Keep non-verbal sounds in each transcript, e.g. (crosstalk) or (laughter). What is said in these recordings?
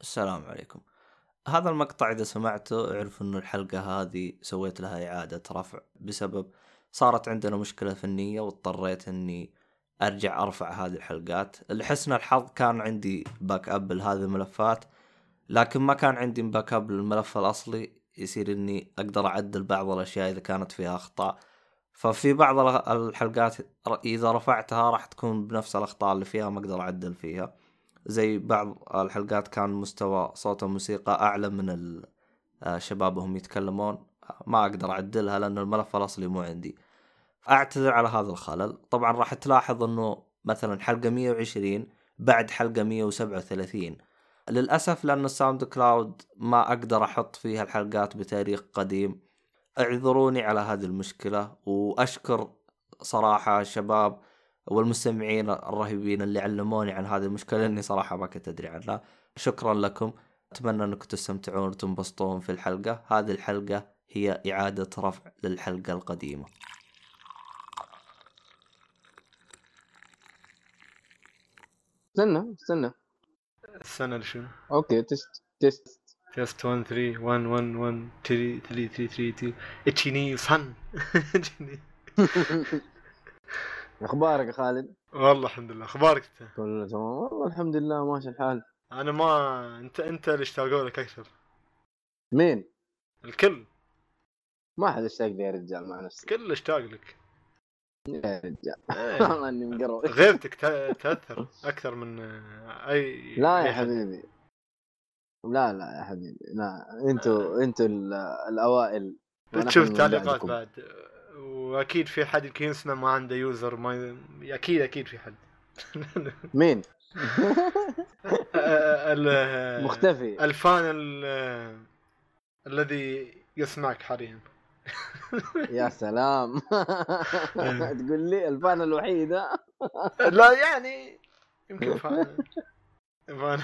السلام عليكم. هذا المقطع إذا سمعته اعرف إنه الحلقة هذه سويت لها إعادة رفع بسبب صارت عندنا مشكلة فنية واضطريت إني أرجع أرفع هذه الحلقات. لحسن الحظ كان عندي backup لهذه الملفات لكن ما كان عندي backup للملف الأصلي. يصير إني أقدر أعدل بعض الأشياء إذا كانت فيها أخطاء. ففي بعض الحلقات إذا رفعتها راح تكون بنفس الأخطاء اللي فيها ما أقدر أعدل فيها. زي بعض الحلقات كان مستوى صوت الموسيقى أعلى من الشباب وهم يتكلمون. ما أقدر أعدلها لأن الملف الأصلي مو عندي. اعتذر على هذا الخلل. طبعا راح تلاحظ إنه مثلا حلقة 120 بعد حلقة 137 للأسف لأن ال SoundCloud ما أقدر أحط فيها الحلقات بتاريخ قديم. اعذروني على هذه المشكلة. وأشكر صراحة الشباب والمستمعين الرهيبين اللي علموني عن هذه المشكلة لأني صراحة ما كنت أدري عنها. شكرا لكم. أتمنى أنكم تستمتعون وتنبسطون في الحلقة. هذه الحلقة هي إعادة رفع للحلقة القديمة. استنى استنى. السنة شنو؟ okay test test. test 1 3 1 1 1 3 3 3 3 2 إتشيني صن. (laughs) (laughs) أخبارك يا خالد؟ والله الحمد لله. أخبارك أنت؟ كله تمام. والله الحمد لله ماشي الحال. أنا ما أنت أنت اللي اشتاقوا لك أكثر. مين؟ الكل. ما حد اشتاق لي يا رجال مع نفسي. الكل اشتاق لك. يا رجال. إيه. (laughs) والله إني مقروش غيرتك ت- تأثر أكثر من أي لا يا. حبيبي. لا لا يا حبيبي. لا أنتوا أنتوا ال- الأوائل. تشوف التعليقات. بعد. وأكيد في حد يمكن يسمع ما عنده يوزر ما أكيد أكيد في حد. (laughs) مين؟ (laughs) مختفي. الفان ال- الذي يسمعك حاليا. (laughs) يا سلام. تقول لي الفان الوحيدة لا يعني يمكن فان. فان.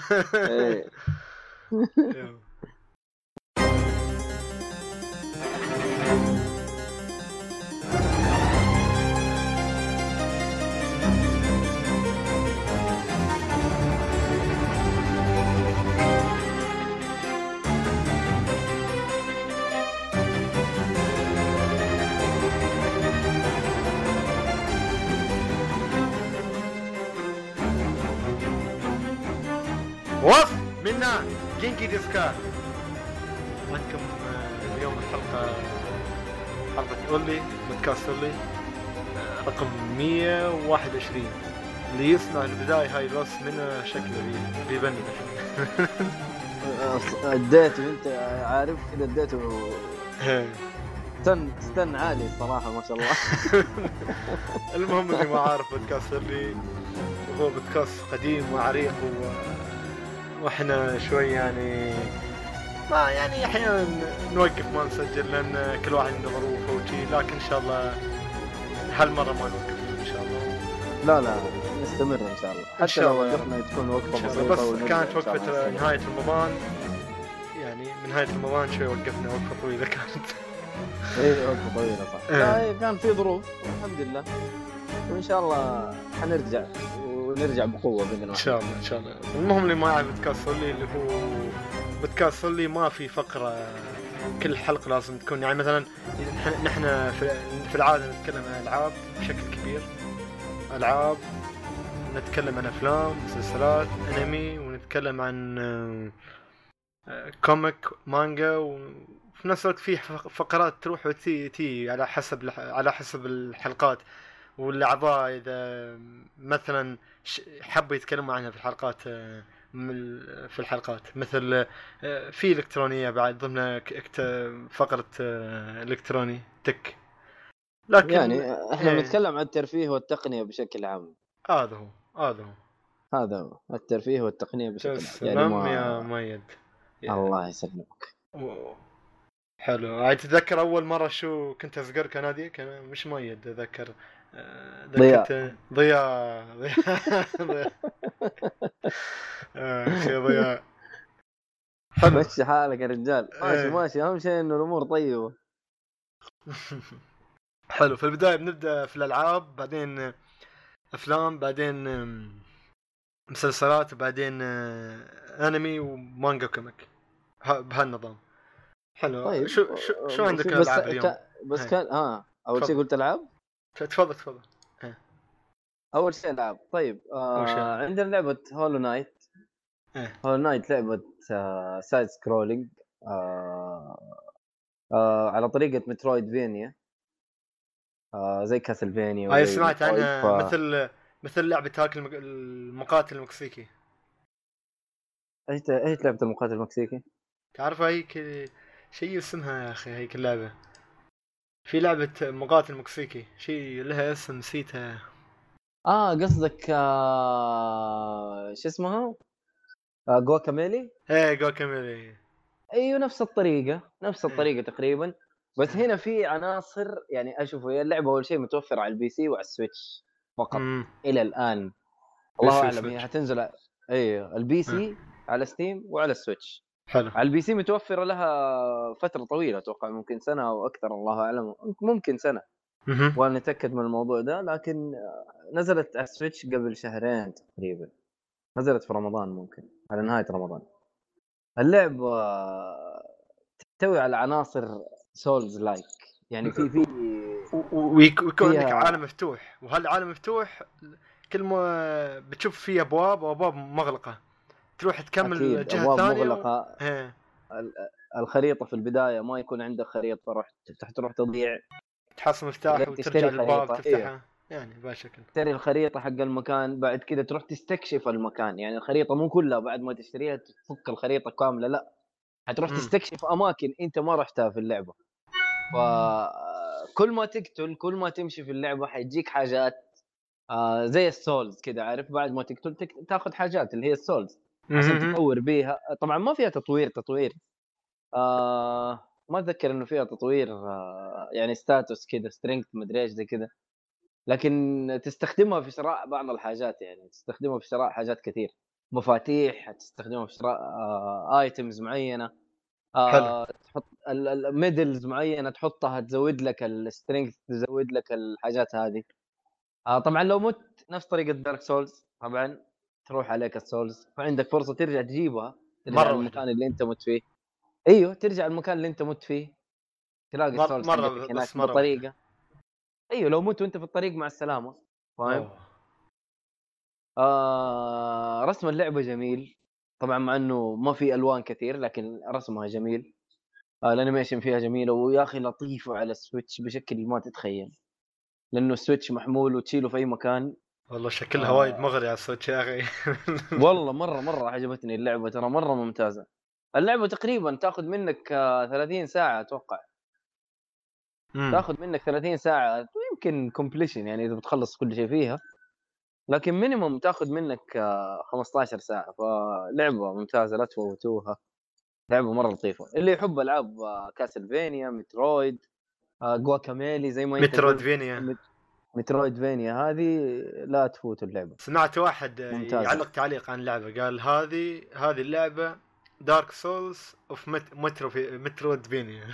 وف منا. جينكي ديسكا. معكم آه، اليوم الحلقة حلقة أولي بودكاست أولي آه، رقم 121 اللي يسمع البداية هاي بس من شكله بي- بيبني. أديته أنت عارف كذا أديته. استن استن عالي الصراحة ما شاء الله. (laughs) المهم اللي ما عارف بودكاست أولي هو بودكاست قديم وعريق و... وإحنا شوي يعني ما يعني أحيانا نوقف ما نسجل لأن كل واحد عنده ظروفه وشي لكن إن شاء الله هالمرة ما نوقف إن شاء الله لا لا نستمر إن شاء الله حتى شاء لو. وقفنا تكون بسيطة الله. بس كانت وقفة. نهاية رمضان يعني من نهاية رمضان شوي وقفنا وقفة طويلة كانت إيه وقفة طويلة صح إيه. إيه، كان في ظروف الحمد لله وإن شاء الله حنرجع ونرجع بقوة بإذن الله. إن شاء الله إن شاء الله. المهم اللي ما يعرف بودكاست اللي هو بودكاست صلي ما في فقرة كل حلقة لازم تكون يعني مثلا نحن- في العادة نتكلم عن ألعاب بشكل كبير. ألعاب نتكلم عن أفلام مسلسلات أنمي ونتكلم عن آه، آه، comic مانجا وفي نفس الوقت في فق- فقرات تروح وتيجي على حسب على حسب الحلقات. والأعضاء إذا مثلا حبوا يتكلموا عنها في الحلقات آه، في الحلقات. مثل آه، في إلكترونية بعد ضمن فقرة آه، إلكتروني tech. لكن يعني إحنا إيه. بنتكلم عن الترفيه والتقنية بشكل عام. هذا هو هذا هو. هذا هو الترفيه والتقنية بشكل عام. ما- يا مؤيد. يا- الله يسلمك. حلو. هاي تتذكر أول مرة شو كنت أصغر كنادي كان مش مؤيد أتذكر. ضياء. ضياء ضياء آه، شي ضياء حلو. مشي حالك يا رجال. ماشي إيه. ماشي أهم شيء إنه الأمور طيبة. (laughs) حلو. في البداية بنبدأ في الألعاب بعدين أفلام بعدين مسلسلات وبعدين آه، أنمي ومانجا comic بهالنظام. حلو. طيب. شو شو, شو آه، عندك ألعاب اليوم؟ بس هاي. كان ها أول شيء. قلت ألعاب؟ تفضل تفضل أول شيء العاب طيب أول شيء. آه عندنا لعبة Hollow Knight إيه. Hollow Knight لعبة آه side scrolling آه آه على طريقة مترويد فينيا آه زي كاسلفينيا هاي وزي سمعت عنها ف- مثل مثل لعبة هاك المق- المقاتل المكسيكي إيش إيش لعبة المقاتل المكسيكي؟ تعرف هيك شيء اسمها يا أخي هيك اللعبة في لعبة مقاتل مكسيكي شيء لها اسم نسيتها آه قصدك آه شو اسمها؟ آه Guacamelee؟ إيه Guacamelee أيوه نفس الطريقة نفس إيه. الطريقة تقريبا بس هنا في عناصر يعني أشوف هي اللعبة أول شيء متوفرة على ال PC وعلى ال Switch فقط أمم. إلى الآن الله أعلم. هي حتنزل أيوه ال PC على Steam وعلى ال Switch حلو. على ال PC متوفرة لها فترة طويلة أتوقع ممكن سنة أو أكثر الله أعلم. ممكن سنة. وأنا من الموضوع ده لكن آه، نزلت على ال Switch قبل شهرين تقريبا. نزلت في رمضان ممكن على نهاية رمضان. اللعبه آه، تحتوي على عناصر souls like يعني في في ويكون عندك عالم مفتوح. وهالعالم مفتوح كل ما بتشوف فيه أبواب وأبواب مغلقة. تروح تكمل الجهه الثانية مغلقة. إيه الخريطة في البداية ما يكون عندك خريطة تروح تروح تضيع. تحصل مفتاح وترجع للباب. تفتحها يعني بهالشكل تشتري الخريطة حق المكان بعد كذا تروح تستكشف المكان. يعني الخريطة مو كلها بعد ما تشتريها تفك الخريطة كاملة لا. حتروح مم. تستكشف أماكن أنت ما رحتها في اللعبة. فكل ما تقتل كل ما تمشي في اللعبة حيجيك حاجات آه زي ال souls كذا عارف؟ بعد ما تقتل. تاخذ حاجات اللي هي ال souls. عشان. تطور بيها. طبعا ما فيها تطوير تطوير. آه ما أتذكر إنه فيها تطوير آه يعني status كذا strength مدري إيش زي كذا لكن تستخدمها في شراء بعض الحاجات يعني تستخدمها في شراء حاجات كثير. مفاتيح تستخدمها في شراء آه items معينة. آه تحط ال medals معينة تحطها تزود لك ال strength تزود لك الحاجات هذه. آه طبعا لو مت نفس طريقة Dark Souls طبعا. تروح عليك ال souls فعندك فرصة ترجع تجيبها ترجع مرة المكان اللي انت مت فيه. أيوه ترجع المكان اللي انت مت فيه. تلاقي مر- ال souls بس هناك مرة بطريقه أيوه لو مت وانت في الطريق مع السلامة. فاهم. آه رسم اللعبة جميل. طبعا مع إنه ما في ألوان كثير لكن رسمها جميل. آه ال animation فيها جميلة ويا أخي لطيفة على ال Switch بشكل ما تتخيل. لأنه ال Switch محمول وتشيله في أي مكان. والله شكلها آه. وايد مغري على ال Switch يا أخي. (laughs) والله مرة مرة عجبتني اللعبة ترى مرة ممتازة. اللعبة تقريبا تاخذ منك آه 30 ساعة أتوقع. مم. تاخذ منك 30 ساعة ويمكن completion يعني إذا بتخلص كل شيء فيها. لكن minimum تاخذ منك آه 15 ساعة. فلعبة ممتازة لا تفوتوها. لعبة مرة لطيفة. اللي يحب ألعاب آه Castlevania Metroid آه Guacamelee زي ما أنت قلت، metroidvania met- metroidvania هذه لا تفوتوا اللعبة. سمعت واحد ممتازة. يعلق تعليق عن اللعبة قال هذه هذه اللعبة Dark Souls of metro في metroidvania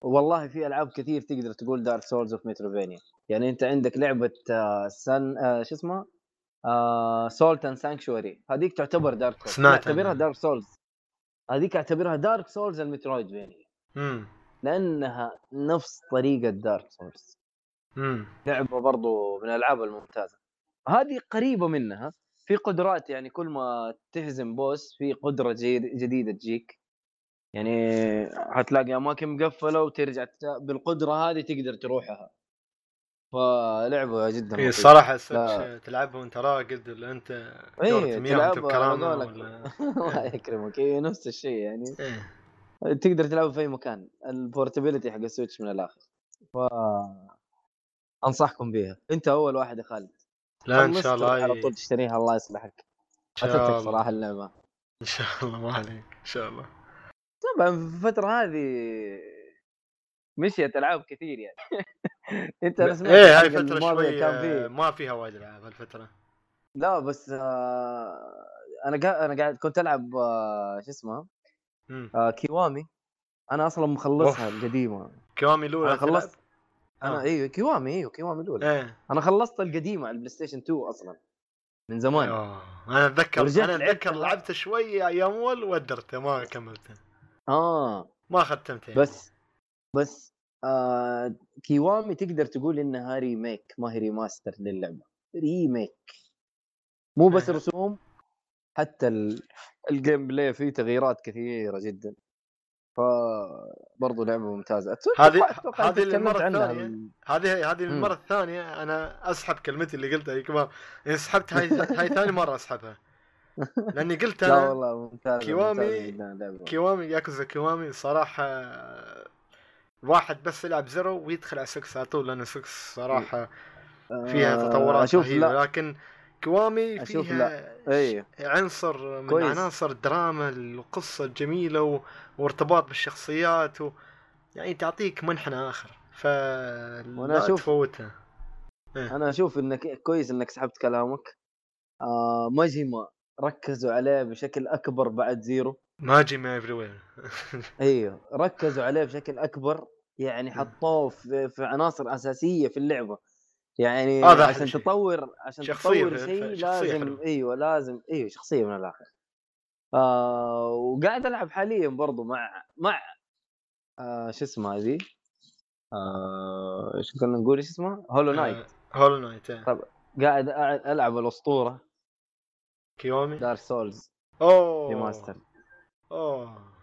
والله في ألعاب كثير تقدر تقول Dark Souls of metroidvania يعني أنت عندك لعبة آه سن آه شو اسمها آه Salt and Sanctuary هذيك تعتبر Dark Souls سمعت اعتبرها. Dark Souls هذيك أعتبرها Dark Souls ال metroidvania امم لأنها نفس طريقة Dark Souls امم لعبة برضو من الألعاب الممتازة. هذه قريبة منها. في قدرات يعني كل ما تهزم boss في قدرة جديدة تجيك. يعني حتلاقي أماكن مقفلة وترجع بالقدرة هذه تقدر تروحها. فلعبة جدا اي. ال Switch تلعبها وأنت راقد ولا أنت وانت تلعبها. ولا؟ الله يكرمك. إيه نفس الشيء يعني. إيه. تقدر تلعب في أي مكان. ال portability حق ال Switch من الآخر. ف أنصحكم بيها. أنت أول واحد يا خالد. لا إن شاء الله على إيه. طول تشتريها الله يصلحك. اتتك صراحة اللعبة. إن شاء الله ما عليك. إن شاء الله. طبعا في الفترة هذه مشيت ألعاب كثير يعني. (laughs) أنت أنا سمعت إيه هاي فترة شوي كان آه، في ما فيها وايد ألعاب هالفترة. لا بس آه أنا قاعد أنا قاعد كنت ألعب آه شو اسمه؟ آه Kiwami. أنا أصلا مخلصها القديمة. Kiwami الأولى خلصت؟ أنا آه. إيوه Kiwami إيوه Kiwami الأولى إيه أنا خلصت القديمة على ال PlayStation 2 أصلا من زمان آه. أنا أتذكر أنا لعبت أتذكر مرة. لعبته شوي أيام اول ودرته ما كملته آه ما ختمته يعني. بس بس آه Kiwami تقدر تقول انها remake ما هي remaster للعبة remake مو بس آه. رسوم حتى ال... ال gameplay فيه تغييرات كثيرة جدا فبرضه لعبة ممتازة. أتوقع- هذه- هذه الثانية. من- هذه هذه. المره الثانية. أنا أسحب كلمتي اللي قلتها كبار. يعني سحبت. هاي هاي ثاني مرة أسحبها. لأني قلت (laughs) لا أنا والله ممتازة Kiwami-. Kiwami Yakuza Kiwami صراحة واحد بس يلعب Zero ويدخل على 6 على طول لأن 6 صراحة فيها آه، تطورات رهيبة. لا. لكن Kiwami أشوف فيها اي عنصر من كويس. عناصر الدراما القصة الجميلة و... وارتباط بالشخصيات و... يعني تعطيك منحنى آخر. ف وأنا لا أشوف- تفوتها. أنا أشوف إنك كويس إنك سحبت كلامك. آه Majima ركزوا عليه بشكل أكبر بعد Zero. Majima everywhere أيوه ركزوا عليه بشكل أكبر. يعني حطوه في, في عناصر أساسية في اللعبة. يعني هذا أحلى عشان. تطور عشان شخصية تطور شيء لازم حلوة. إيوه لازم إيوه شخصية من الآخر. آه وقاعد ألعب حاليا برضو مع مع آه شو اسمها هذه آه إيش كنا نقول إيش اسمها Hollow Knight Hollow Knight إيه. طب. قاعد ألعب الأسطورة. Kiwami؟ Dark Souls أوه. remaster أوه.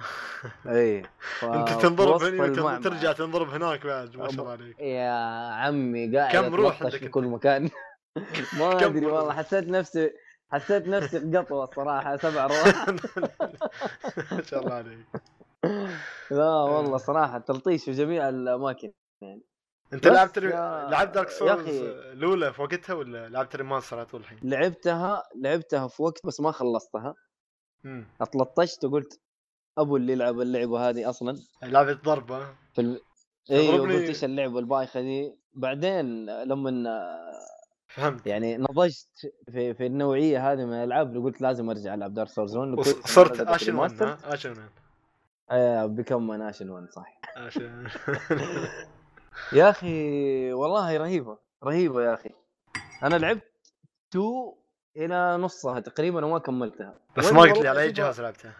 (laughs) اي (laughs) أنت ف- تنضرب في وسط هنا المعمعة. وترجع تنضرب هناك بعد ما شاء الله عليك يا عمي قاعد كم روح في؟ كل مكان (laughs) ما أدري؟ والله حسيت نفسي حسيت نفسي قطوه الصراحة سبع روح ما شاء الله عليك لا والله صراحة تلطيش في جميع الأماكن أنت بس لعبت يا- لعبت Dark Souls. الأولى في وقتها ولا لعبت remaster على طول الحين؟ لعبتها لعبتها في وقت بس ما خلصتها امم أتلطشت وقلت ابو اللي يلعب اللعبة هذه أصلا. لعبة ضربة في الم... أيوه قلت إيش اللعبة البايخة دي؟ بعدين لما فهمت. يعني نضجت في في النوعية هذه من الألعاب قلت لازم أرجع ألعب Dark Souls 1 وص- صرت Ashen One ها؟ Ashen One إيه become Ashen One صح. Ashen (laughs) يا أخي والله رهيبة رهيبة يا أخي. أنا لعبت 2 إلى نصها تقريبا وما كملتها. بس ما قلت لي على أي جهاز لعبتها؟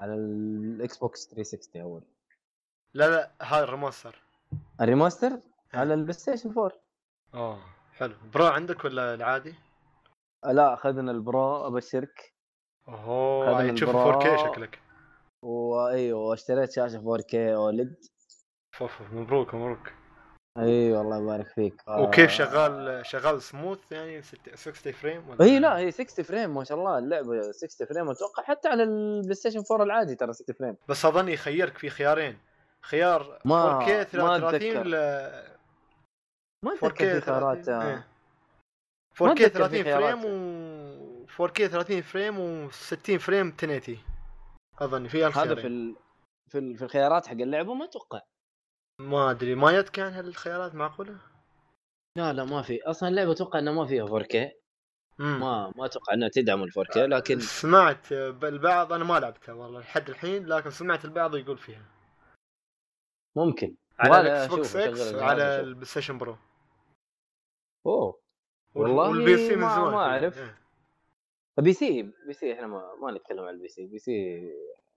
على ال Xbox 360 أول. لا لا هاي ال remaster. ال remaster؟ على ال PlayStation 4 أوه حلو. Pro عندك ولا العادي؟ لا اخذنا ال Pro أبشرك. اوه تشوف ال Pro. 4K شكلك. وايوه واشتريت شاشة 4K OLED أوف مبروك مبروك. إي والله يبارك فيك وكيف آه. شغال شغال سموث يعني ست- 60 frame ولا إي لا هي 60 frame ما شاء الله اللعبة 60 frame أتوقع حتى على ال PlayStation 4 العادي ترى 60 فريم بس اظن يخيرك في خيارين خيار ما- 4K ما 33 أتذكر. ولا ما 4K أتذكر في خيارات 30 آه. إيه. ما 4K أتذكر في 30 frame. و 4K 30 frame و60 frame 1080 اظن في هذا في ال... في ال... في الخيارات حق اللعبة ما أتوقع ما أدري ما يد كان هالخيارات معقولة؟ لا لا ما في أصلا اللعبة أتوقع انها ما فيها 4K مم. ما ما أتوقع إنها تدعم ال 4K لكن سمعت البعض أنا ما لعبتها والله لحد الحين لكن سمعت البعض يقول فيها ممكن على ال Xbox X الجهاز وعلى وأشوف. البلاي ستيشن برو أوه وال- والله وال PC من ما- زمان ما. أعرف. إيه. PC PC إحنا ما, ما نتكلم عن ال PC PC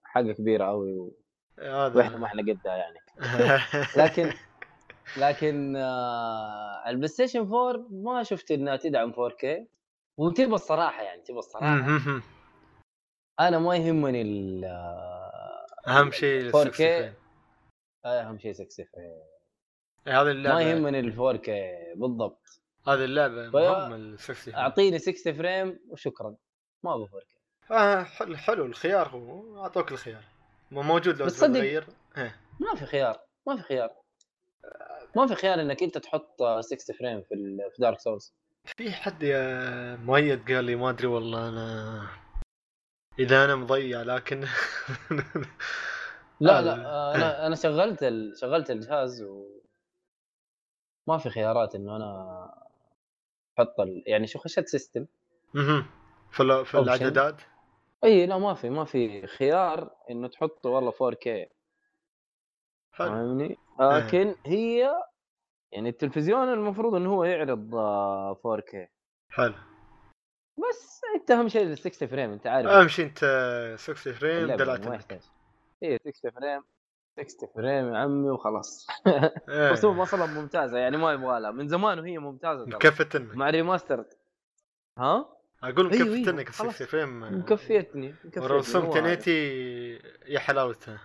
حاجة كبيرة قوي. هذا. وإحنا ما إحنا قدها يعني. (laughs) لكن لكن آه ال PlayStation 4 ما شفت إنها تدعم 4K وتبى الصراحة يعني تبى الصراحة. مهم. أنا ما يهمني ال آه، أهم شيء ال 4K. 60 frame. أهم شيء 60 frame هذه اللعبة ما يهمني ال 4K بالضبط. هذه اللعبة مهمة ال 60 frame. أعطيني 60 frame وشكرا. ما أبغى 4K آه حلو الخيار هو. أعطوك الخيار. موجود لو تغير إيه. ما في خيار ما في خيار. ما في خيار إنك أنت تحط 60 frame في في Dark Souls في حد يا مؤيد قال لي ما أدري والله أنا إذا أنا مضيع لكن لا (laughs) لا آه، أنا أنا شغلت ال... شغلت الجهاز و ما في خيارات إنه أنا أحط ال... يعني شو خشيت system مهم. في ال- في. الاعدادات إي لا ما في ما في خيار إنه تحط والله 4K حلو. فاهمني؟ لكن هي يعني التلفزيون المفروض إنه هو يعرض آه، 4K حلو. بس أنت أهم شيء ال 60 frame أنت عارف. أهم شيء أنت 60 frame اللعبة دلعت ما لك. يحتاج. إيه 60 فريم 60 فريم يا عمي وخلاص. (laughs) إيه. رسوم أصلا ممتازة يعني ما يبغى لها. من زمان وهي ممتازة مكفت مع ال remaster. ها؟ أقول انك خلاص. 60 frame مكفيتني مكفيتني. ورسوم هو هذا. 1080 يا حلاوتها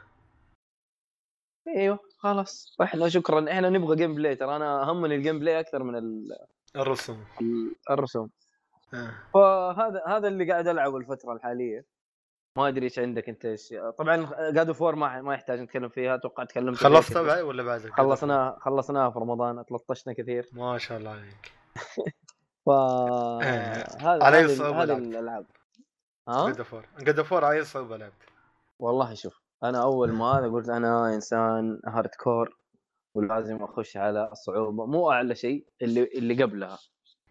أيوه خلاص. إحنا شكرا. إحنا نبغى gameplay ترى. أنا همني ال gameplay أكثر من ال- الرسوم. ال- الرسوم. آه. فهذا هذا اللي قاعد العبه الفترة الحالية. ما أدري إيش عندك أنت إيش؟ طبعا God of War ما ما يحتاج نتكلم فيها أتوقع تكلمت فيها خلصت كثير. بعد ولا بعد؟ خلصناها خلصناها في رمضان أتلطشنا كثير. ما شاء الله عليك. (laughs) ف آه، هذا على هذه لعبت؟ الألعاب. ها؟ God of War God of War على صعوبه لعبت. والله شوف أنا أول ما هذا قلت أنا إنسان hardcore ولازم أخش على الصعوبه مو أعلى شيء اللي اللي قبلها.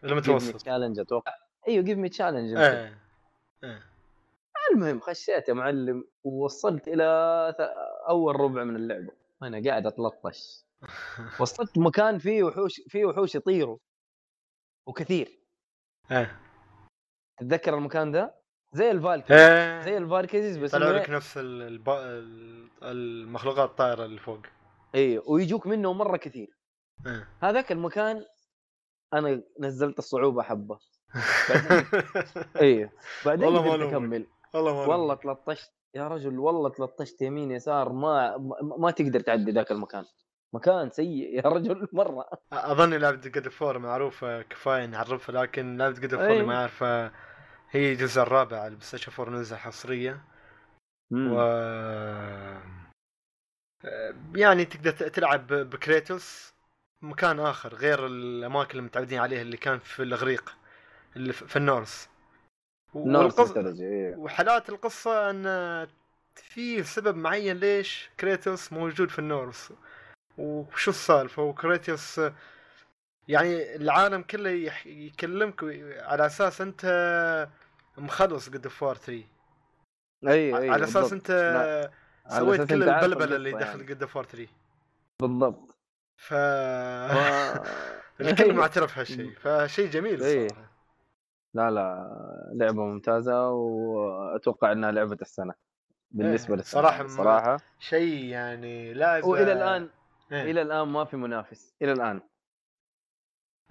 المتوسط challenge أتوقع. إيوه give me challenge المهم خشيت يا معلم ووصلت إلى أول ربع من اللعبة. وأنا قاعد أتلطش. (laughs) وصلت مكان فيه وحوش فيه وحوش يطيروا. وكثير. إيه. تتذكر المكان ذا زي ال Valkyries. إيه. زي ال Valkyries بس طلعوا لك نفس ال- الب... ال- المخلوقات الطائرة اللي فوق. أيوه ويجوك منه مرة كثير. إيه. هذاك المكان أنا نزلت الصعوبة حبة. (laughs) أيوه بعدين والله قدرت. أكمل. والله ما والله تلطشت. يا رجل والله تلطشت يمين يسار. ما ما, ما تقدر تعدي ذاك المكان. مكان سيء يا رجل (laughs) مرة. أظن لعبه God of War معروفه كفاية نعرفها لكن لعبه God of War اللي أيوة. ما يعرفها هي الجزء الرابع على PlayStation 4 نزل حصرية. مم. و يعني تقدر تلعب بكريتوس. مكان آخر غير الأماكن اللي متعودين عليها اللي كان في الإغريق اللي في النورس والقص- أيوه وحالات القصة إن في سبب معين ليش كريتوس موجود في النورس وشو السالفة وكريتوس يعني العالم كله يح- يكلمك على أساس أنت مخلص God of War 3 أيوه أيوه على أساس بالضبط. أنت لا، سويت أساس كل البلبلة اللي دخل يعني. قد فور 3 بالضبط ف. (laughs) الكل. معترف (laughs) هالشيء فشيء جميل. الصراحة لا لا لعبة ممتازة وأتوقع إنها لعبة السنة بالنسبة إيه، للسنة صراحة ما- صراحة شيء يعني لعبه وإلى الآن إيه. إلى الآن ما في منافس إلى الآن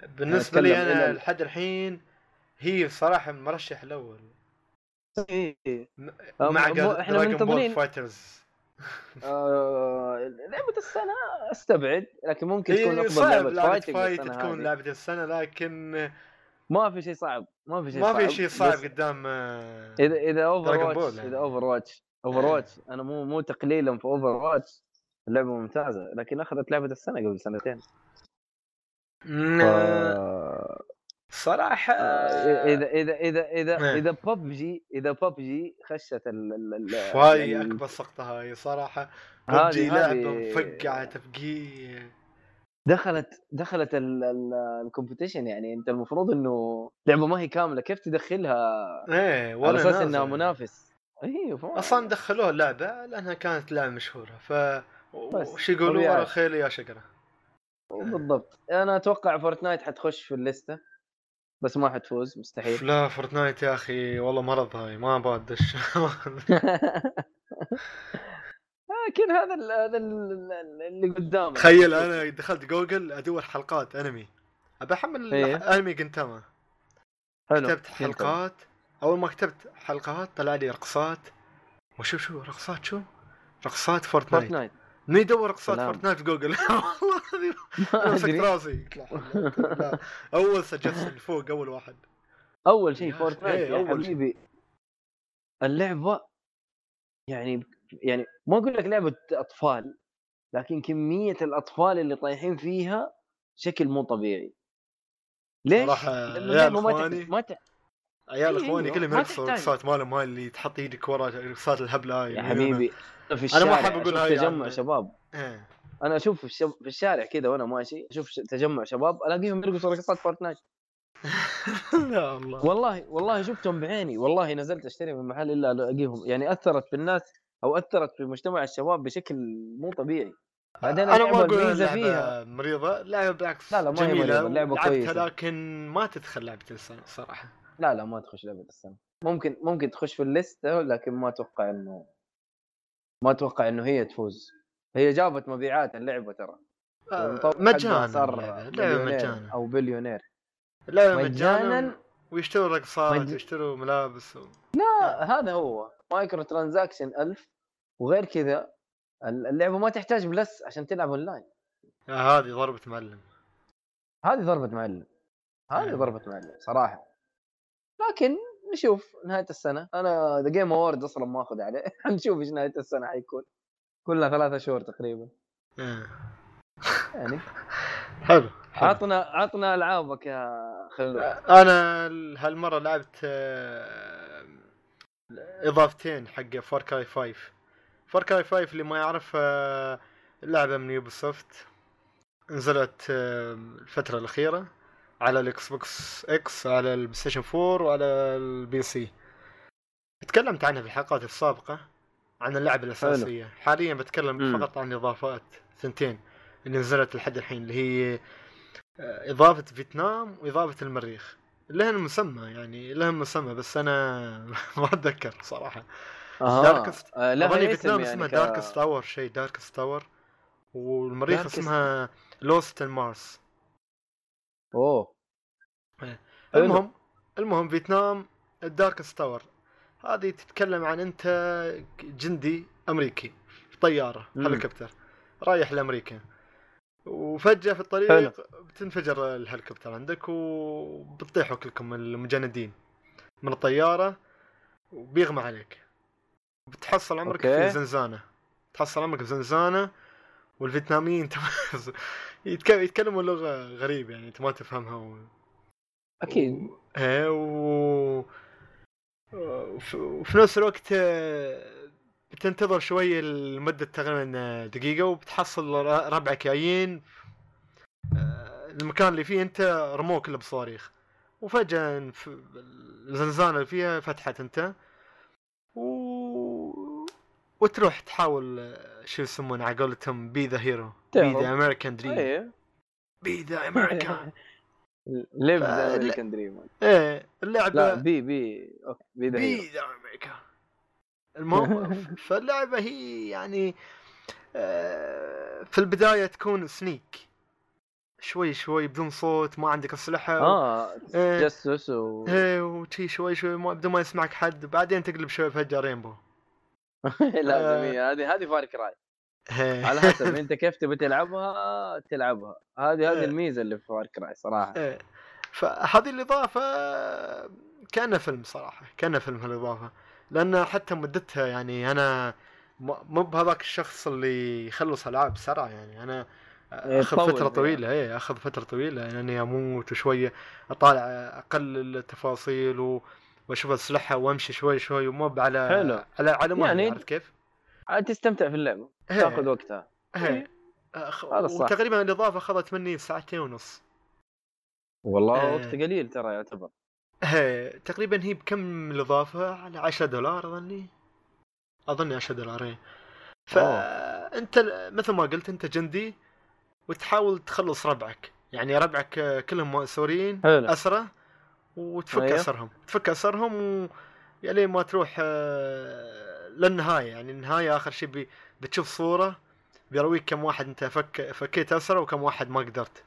بالنسبة لي أنا لحد الحين هي صراحة المرشح الأول إيه. مع إحنا Dragon Ball منتظرين. FighterZ (laughs) آه، لعبة السنة أستبعد لكن ممكن تكون هي افضل fighting fight تكون هذه. لعبة السنة لكن ما في شيء صعب ما في شيء ما في شيء صعب قدام آه، إذا إذا Overwatch يعني. إذا Overwatch Overwatch أنا مو مو تقليلا في Overwatch اللعبه ممتازة لكن أخذت لعبة السنة قبل سنتين. ف... صراحة إذا إذا إذا إذا إيه. إذا ببجي إذا ببجي خشت ال ال ال هاي أكبر سقطة هاي صراحة. ببجي لعبة مفقعة تفقيع. دخلت دخلت الكومبيتيشن يعني أنت المفروض إنه لعبة ما هي كاملة كيف تدخلها إيه على ولا أساس نازل. انها منافس أيوه أصلا دخلوها اللعبة لأنها كانت لعبة مشهورة ف وش يقولوا. ورا خيل يا شقرة. بالضبط. أنا أتوقع Fortnite حتخش في ال list ة بس ما حتفوز مستحيل. لا Fortnite يا أخي والله مرض هاي ما أبغى أدش. (laughs) لكن هذا ال- هذا ال- ال- اللي قدامك تخيل أنا دخلت جوجل أدور حلقات أنمي. ابى أحمل إيه. أنمي جنتاما. حلو. كتبت. حلقات. أول ما كتبت حلقات طلع لي رقصات. وشو شو رقصات شو؟ رقصات Fortnite. Fortnite. من يدور سلام. Fortnite في جوجل (laughs) والله مسكت راسي. أول suggestion فوق أول واحد أول شيء يا Fortnite يا أول شيء. حبيبي اللعبة يعني يعني ما أقول لك لعبة أطفال لكن كمية الأطفال اللي طايحين فيها شكل مو طبيعي ليش؟ صراحة لأنه عيال اللعبة ما ت... عيال إيه، إخواني كلهم يرقصوا تحتاج. رقصات مالهم هاي اللي تحط إيدك ورا رقصات الهبلة يا حبيبي في ما الشارع أحب أقول أشوف هاي تجمع عن- شباب. إيه. أنا أشوف في, الشارع كذا وأنا ماشي أشوف تجمع شباب ألاقيهم يرقصوا رقصات فورتنايت. (laughs) يا الله والله والله شفتهم بعيني. والله نزلت أشتري من محل إلا ألاقيهم. يعني أثرت في الناس أو أثرت في مجتمع الشباب بشكل مو طبيعي. بعدين أنا ما أقول اللعبه فيها. مريضة لعبة بالعكس لا، لا، ما هي جميلة اللعبة لعبتها كويسة. لكن ما تدخل لعبة السنة صراحة. لا لا ما تخش لعبة السنة. ممكن ممكن تخش في ال list ة لكن ما أتوقع إنه ما أتوقع إنه هي تفوز. هي جابت مبيعات اللعبة ترى. آه، مجانا صار. اللعبة مليونير مجانا. أو بليونير. اللعبة مجانا ويشتروا رقصات مج- ويشتروا ملابس و... لا هذا هو. micro transaction ألف. وغير كذا اللعبة ما تحتاج Plus عشان تلعب أونلاين. آه هذه ضربة معلم. هذه ضربة معلم. هذه نعم. ضربة معلم صراحة. لكن نشوف نهاية السنة. أنا The Game Award أصلا ما آخذ عليه. (laughs) حنشوف إيش نهاية السنة حيكون. كلها ثلاثة شهور تقريبا. يعني. (laughs) حلو. عطنا عطنا ألعابك يا خلود. أنا ال- هالمرة لعبت آه، إضافتين حق Far Cry 5 Far Cry 5 اللي ما يعرف آه، لعبة من Ubisoft نزلت آه، الفترة الأخيرة. على ال Xbox X على ال PlayStation 4 وعلى ال PC. تكلمت عنها في الحلقات السابقة عن اللعبة الأساسية. حاليا بتكلم مم. فقط عن اضافات ثنتين اللي نزلت لحد الحين اللي هي آه، إضافة فيتنام وإضافة المريخ. لهن مسمى يعني لهم مسمى بس أنا (laughs) ما أتذكر صراحة. Darkest- آه لها اظني اسم فيتنام يعني اسمها ك- Darkest Tower شيء Darkest Tower والمريخ Darkest- اسمها Lost Mars أوه حلو. المهم المهم فيتنام ال Darkest Tower هذه تتكلم عن أنت جندي أمريكي في طياره. هليكوبتر رايح لأمريكا وفجأة في الطريق حلو. بتنفجر الهليكوبتر عندك وبتطيحوا كلكم المجندين من الطيارة وبيغمى عليك بتحصل عمرك أوكي. في زنزانة تحصل عمرك في زنزانة والفيتناميين (laughs) يتكلموا لغة غريبة يعني أنت ما تفهمها و... أكيد. إيه و... وف- وفي نفس الوقت آه، بتنتظر شوي لمدة تقريبا دقيقة وبتحصل ربعك جايين آه، المكان اللي فيه أنت رموك كله بصواريخ. وفجأة الزنزانة اللي فيها فتحت أنت. و... وتروح تحاول آه، شو يسمونه على قولتهم be the hero be. the American dream be the American live the American dream إيه اللعبة لا be be okay be the hero. be the America المهم فاللعبة هي يعني آه، في البداية تكون sneak شوي شوي بدون صوت ما عندك أسلحة آه إيه. تجسس و إيه وشي شوي شوي ما بدون ما يسمعك حد. بعدين تقلب شوي فجاه Rambo (laughs) لازم هي هذه هذه فار كراي إيه. على حسب (laughs) أنت كيف تبي تلعبها تلعبها هذه هذه إيه. الميزة اللي في Far Cry صراحة إيه. فهذه الإضافة كأنها فيلم صراحة كأنها فيلم هالإضافة لأن حتى مدتها يعني أنا مو بهذاك الشخص اللي يخلص ألعاب بسرعة يعني أنا أخذ فترة فيها. طويلة إيه أخذ فترة طويلة يعني أموت وشويه أطالع أقل التفاصيل و... واشوف اسلحه وامشي شوي شوي ومو على حلو. على على ما يعني- عرفت كيف؟ عاد تستمتع في اللعبة إيه. تاخذ وقتها إيه. أخ... هذا الصح. وتقريبا الإضافة أخذت مني ساعتين ونص والله إيه. وقت قليل ترى يعتبر إيه تقريبا هي بكم الإضافة على 10 دولار أظني أظني 10 دولار إيه فانت مثل ما قلت أنت جندي وتحاول تخلص ربعك يعني ربعك كلهم حلو. اسرى وتفك أيوه. أسرهم تفك أسرهم و يعني ما تروح آه، للنهاية. يعني النهاية آخر شيء بي... بتشوف صورة بيرويك كم واحد أنت فك فكيت أسرة وكم واحد ما قدرت.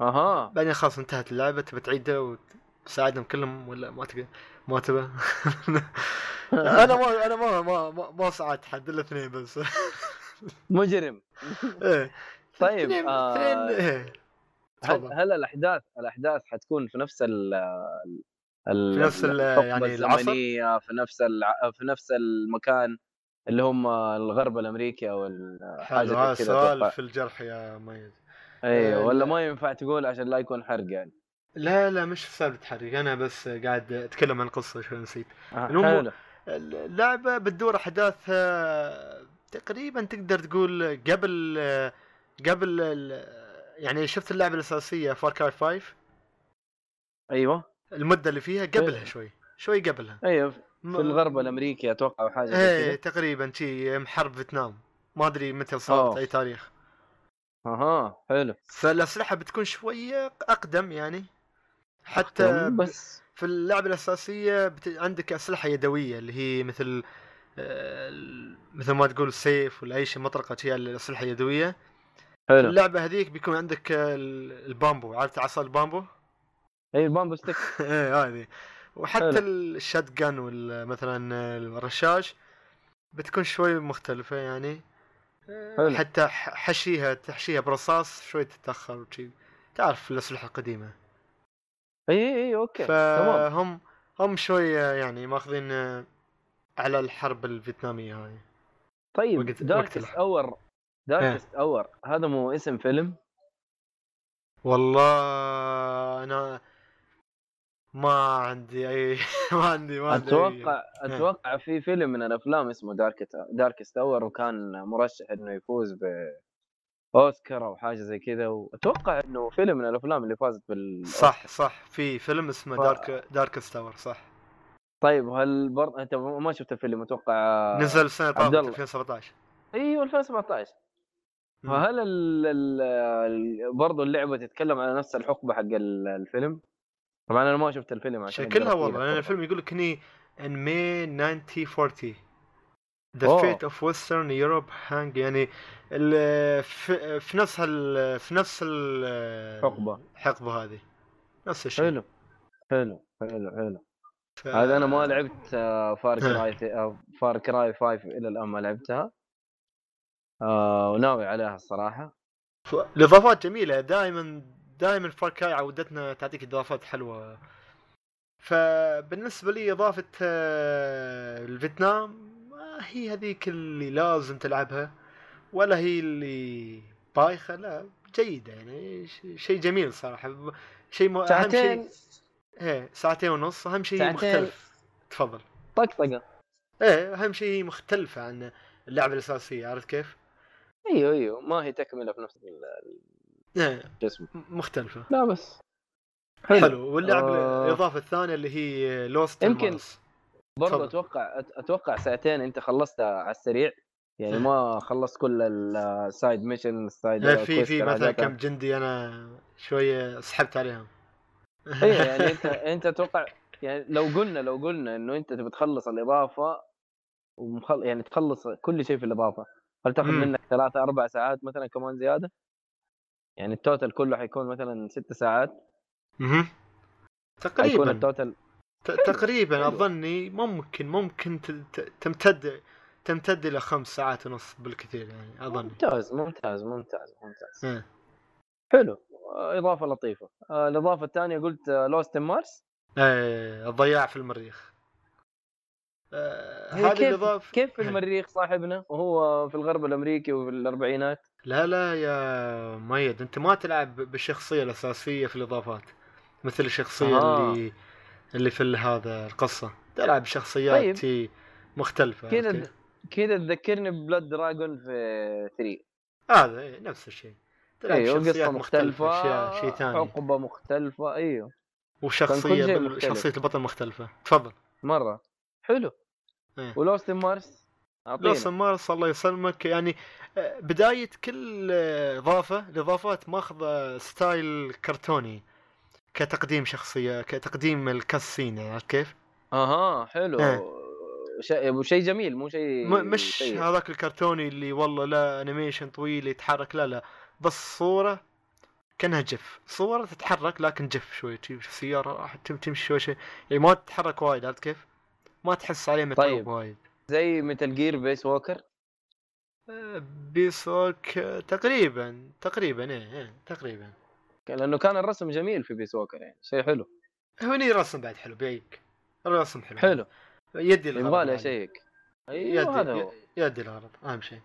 أها. بعدين خلاص انتهت اللعبة تبي تعيدها وتساعدهم كلهم ولا ما تبي ما تبى (laughs) أنا ما أنا ما ما ما, ما ساعدت حد إلا اثنين بس. مجرم. (laughs) إيه. طيب اثنين آه إيه. هل. هل الأحداث الأحداث حتكون في نفس ال في نفس يعني العصر؟ الزمنية في نفس. في نفس المكان اللي هم الغرب الأمريكي أو ال- حاجة حلو هذا سؤال. في الجرح يا ميز أيوه آه، ولا لا. ما ينفع تقول عشان لا يكون حرق يعني لا لا مش سالفة حرق أنا بس قاعد أتكلم عن القصة شوي نسيت آه، اللعبة بتدور احداثها تقريبا تقدر تقول قبل قبل يعني شفت اللعبة الأساسية فار كراي 5 أيوه. المدة اللي فيها قبلها إيه. شوي شوي قبلها. أيوه في الغرب الأمريكي أتوقع أو حاجة إيه تقريبا شي حرب فيتنام. ما أدري متى صارت. أي تاريخ. أها حلو. فالأسلحة بتكون شوية أقدم يعني. حتى أقدم، بس في اللعبة الأساسية بت... عندك أسلحة يدوية اللي هي مثل آه، مثل ما تقول سيف ولا أي شيء مطرقة شيء الأسلحة اليدويه حلو. اللعبة هذيك بيكون عندك آه، ال- البامبو. عرفت عصا البامبو؟ اي ال bamboo stick. (laughs) إيه هذه. وحتى. ال shot ولا مثلا الرشاش بتكون شوي مختلفة يعني. حلو. حتى حشيها تحشيها برصاص شوي تتأخر وشي. تعرف الأسلحة القديمة. اي اي اي okay. تمام. فهم هم شوي يعني ماخذين آه، على الحرب الفيتنامية هذه طيب الح- Hour Darkest Hour هذا مو اسم فيلم؟ والله أنا ما عندي أي (laughs) ما عندي ما عندي أي- أتوقع أتوقع في فيلم من الأفلام اسمه Dark Darkest Hour وكان مرشح إنه يفوز ب اوسكار أو حاجة زي كذا. وأتوقع إنه فيلم من الأفلام اللي فازت بال صح صح. في فيلم اسمه ف- Dark Darkest Hour صح. طيب هل برضه أنت ما شفت الفيلم؟ أتوقع نزل الله. 2017 أيوه 2017 مم. فهل ال... ال... برضه اللعبة تتكلم على نفس الحقبة حق ال- الفيلم؟ طبعا أنا ما شفت الفيلم عشان شكلها والله لأن. الفيلم يقول لك هني in May 1940 The أوه. fate of Western Europe hang يعني في, في نفس في نفس ال- حقبة. الحقبة هذه نفس الشيء حلو حلو حلو حلو ف... هذا أنا ما لعبت فار. كراي فار كراي 5 إلى الآن ما لعبتها آه وناوي عليها الصراحة. ف- الاضافات جميلة دائما دائما فار كراي عودتنا تعطيك إضافات حلوة. فبالنسبه لي إضافة آه، الفيتنام ما هي هذيك اللي لازم تلعبها ولا هي اللي بايخة لا جيدة يعني شيء جميل صراحة. شيء م... أهم ساعتين. شيء إيه ساعتين ونص أهم شيء ساعتين. مختلف. تفضل. طقطقة. إيه أهم شيء هي مختلفة عن اللعبة الأساسية عرفت كيف؟ إيوه إيوه ما هي تكملة في نفس ال- إيه الجسم مختلفة. لا بس. حلو, واللعبه آه. الإضافة الثانية اللي هي Lost يمكن- برضه تفضل. أتوقع أت- أتوقع ساعتين أنت خلصتها على السريع. يعني ما خلصت كل ال side mission ال side إيه، في في مثلا كم جندي أنا شوية سحبت عليهم. أيوه (laughs) يعني أنت أنت أتوقع يعني لو قلنا لو قلنا إنه أنت تبي تخلص الإضافة ومخل... يعني تخلص كل شيء في الإضافة. هل تاخذ مم. منك ثلاثة أربع ساعات مثلا كمان زيادة؟ يعني ال total كله حيكون مثلا ست ساعات. حيكون تقريبا ال total ت- تقريبا. أظني ممكن ممكن تمتد تمتد إلى خمس ساعات ونص بالكثير يعني أظني ممتاز ممتاز ممتاز ممتاز إيه. حلو آه، إضافة لطيفة آه، الإضافة الثانية قلت Lost on Mars إيه الضياع في المريخ آه، هذه كيف الاضافه كيف في المريخ صاحبنا؟ وهو في الغرب الأمريكي وفي الأربعينات. لا لا يا ميد أنت ما تلعب بالشخصية الأساسية في الإضافات مثل الشخصية آه. اللي اللي في هذا القصة. تلعب شخصيات طيب. مختلفة كذا؟ كذا تذكرني ببلاد دراجون في 3 هذا إيه نفس الشيء. تلعب أيوه شخصيات مختلفة اشياء شيء ثاني. حقبه مختلفة أيوه. وشخصية بال-. شخصية البطل مختلفة. تفضل. مرة. حلو إيه. و Lost on Mars أعطينا Lost Mars الله يسلمك يعني آه، بداية كل آه، إضافة الإضافات ماخذة style كرتوني كتقديم شخصية كتقديم ال cutscene عرفت كيف؟ أها حلو إيه. شيء شيء جميل مو شيء مش. هذاك الكرتوني اللي والله لا animation طويل يتحرك لا لا بس صورة كأنها GIF صورة تتحرك لكن GIF شوي تجيب السيارة راح تم- تمشي شوي شوي يعني ما تتحرك وايد عرفت كيف؟ ما تحس عليه متعوب طيب. وايد. زي Metal Gear Peace Walker آه، Peace Walk آه، تقريبا تقريبا إيه إيه تقريبا. لأنه كان الرسم جميل في Peace Walker يعني شيء حلو. هوني رسم بعد حلو بيك الرسم حلو. حلو. يدي الغرض يبغى لي. اشيك يدي أيوه هذا هو. يدي الغرض أهم شيء.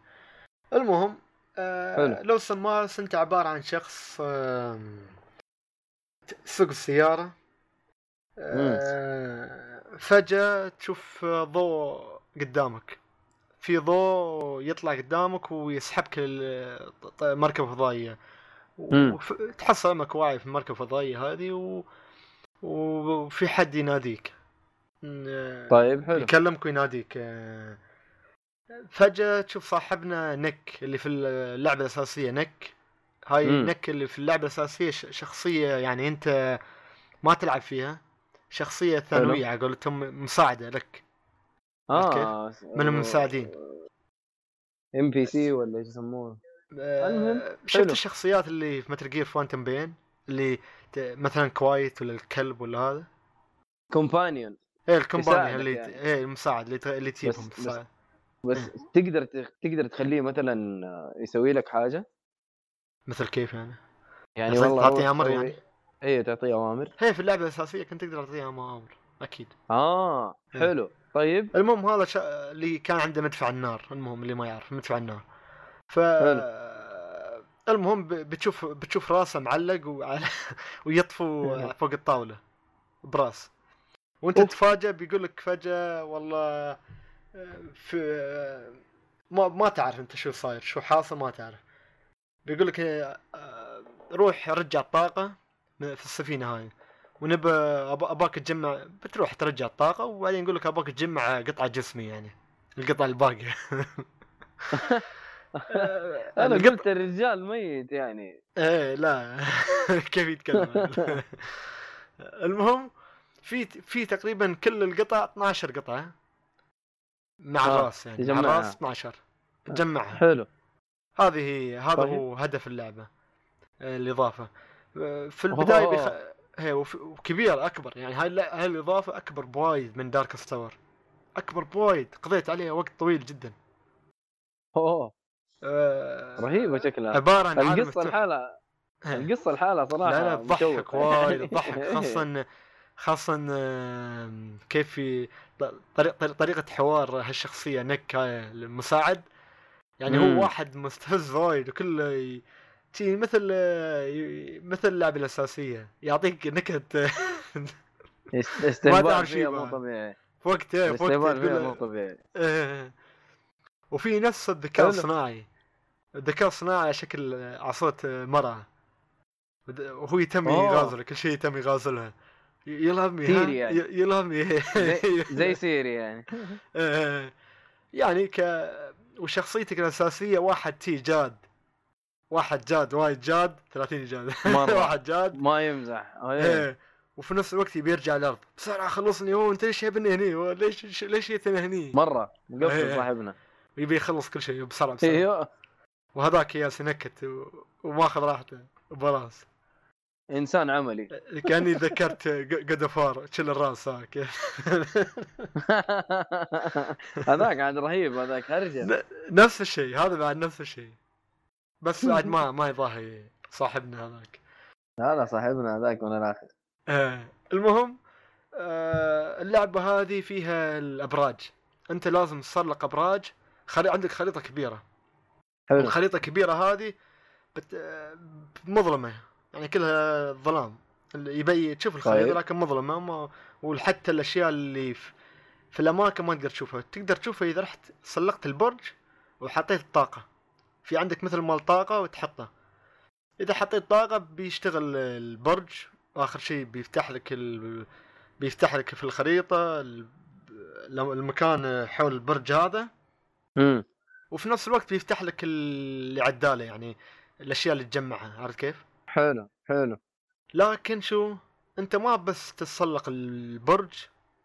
المهم آه. لو سمارس أنت عبارة عن شخص آم، تسوق السيارة. آه فجأة تشوف ضوء قدامك. في ضوء يطلع قدامك ويسحبك المركبة الفضائية. مم. وتحصل أمك واعي في المركبة الفضائية هذه و... وفي حد يناديك. طيب حلو. يكلمك ويناديك. فجأة تشوف صاحبنا نك اللي في اللعبة الأساسية نك هاي مم. نك اللي في اللعبة الأساسية ش- شخصية يعني أنت ما تلعب فيها. شخصية ثانوية على قولتهم مساعدة لك. آه من المساعدين. NPC ولا إيش يسموه؟ آه، المهم، شفت حلو. الشخصيات اللي في Metal Gear Phantom Pain اللي مثلا Quiet ولا الكلب ولا هذا؟ كومبانيون إيه الكومباني يساعدك اللي يعني. إيه المساعد اللي اللي تجيبهم بس- مساعد. بس تقدر تقدر تخليه مثلا يسوي لك حاجة؟ مثل كيف يعني؟ يعني والله تعطيه أمر يعني. أيوه تعطيه أوامر. هي في اللعبة الأساسية كنت تقدر تعطيها أمر أكيد. آه إيه. حلو. طيب. المهم هذا شا... اللي كان عنده مدفع النار المهم اللي ما يعرف مدفع النار. ف المهم ب- بتشوف بتشوف راسه معلق وعلى (laughs) ويطفو فوق الطاولة براس. وأنت أوف. تتفاجئ بيقول لك فجأة والله آه، في آه، ما ما تعرف أنت شو صاير شو حاصل ما تعرف. بيقول لك آه، روح رجع الطاقة. في السفينة هاي. ونبى أباك تجمع بتروح ترجع الطاقة وبعدين يقول لك أباك تجمع قطعة جسمي يعني القطعة الباقية. (laughs) آه، أنا القط- قلت الرجال ميت يعني. إيه لا. (laughs) كيف يتكلم؟ (laughs) المهم في في تقريبا كل القطع 12 قطعة. مع آه، الراس يعني مع. الراس 12 تجمعها. حلو. هذه هذا طيب. هو هدف اللعبة آه، الإضافة. آه، في البداية بيخ... هي وكبير أكبر يعني هاي هاي الإضافة أكبر بوايد من Darkest Hour أكبر بوايد قضيت عليها وقت طويل جدا اوه آه، رهيبة شكلها عبارة عن القصة. الحالة إيه. القصة الحالة صراحة لا لا تضحك. وايد تضحك (laughs) خاصة آم، كيف في ط- طريق طريق- طريقة حوار هالشخصية نك المساعد يعني مم. هو واحد مستفز وايد وكله شي مثل آه، مثل اللعبة الأساسية. يعطيك نكت. (laughs) (laughs) ما إستهبال تعرف شي فيها بقى. مو طبيعي. في وقته في وقته مو طبيعي. وفي نفس الذكاء. الصناعي. الذكاء الصناعي على شكل صوت مرأة وهو يتم أوه. يغازل كل شيء يتم يغازلها. (laughs) يلهمني Siri يعني. يلهمني. زي, زي Siri يعني. آه، يعني ك وشخصيتك الأساسية واحد تي جاد. واحد جاد وايد جاد 30 جاد. (laughs) مرة. واحد جاد. ما يمزح. إيه. إيه. وفي نفس الوقت يبي يرجع الأرض. بسرعة خلصني. هو أنت ليش جايبني هني؟ ليش ليش جيتني هني؟ مرة. مقفل إيه. صاحبنا. يبي يخلص كل شيء. بسرعة بسرعة. إيوه. وهذاك يا سنكت و... وماخذ راحته. وبراس إنسان عملي. (laughs) كأني ذكرت قدفار شل الرأس هاك. (laughs) هذاك عاد رهيب هذاك هرجه نفس الشيء. هذا بعد نفس الشيء. بس (laughs) بعد ما ما يضاهي صاحبنا هذاك. هذا صاحبنا هذاك من الآخر آه المهم آه اللعبة هذه فيها الأبراج. أنت لازم تسلق أبراج. خري... عندك خريطة كبيرة. حلو. الخريطة الكبيرة هذه بت... آه، مظلمة. يعني كلها ظلام. يبي تشوف الخريطة طيب. لكن مظلمة. ما... وحتى الأشياء اللي في... في الأماكن ما تقدر تشوفها. تقدر تشوفها إذا رحت سلقت البرج وحطيت الطاقة. في عندك مثل مال طاقة وتحطه. إذا حطيت طاقة بيشتغل البرج وآخر شيء بيفتح لك ال... بيفتح لك في الخريطة ال- المكان حول البرج هذا. امم وفي نفس الوقت بيفتح لك اللي عداله يعني الأشياء اللي تجمعها عرفت كيف؟ حلو حلو. لكن شو؟ أنت ما بس تتسلق البرج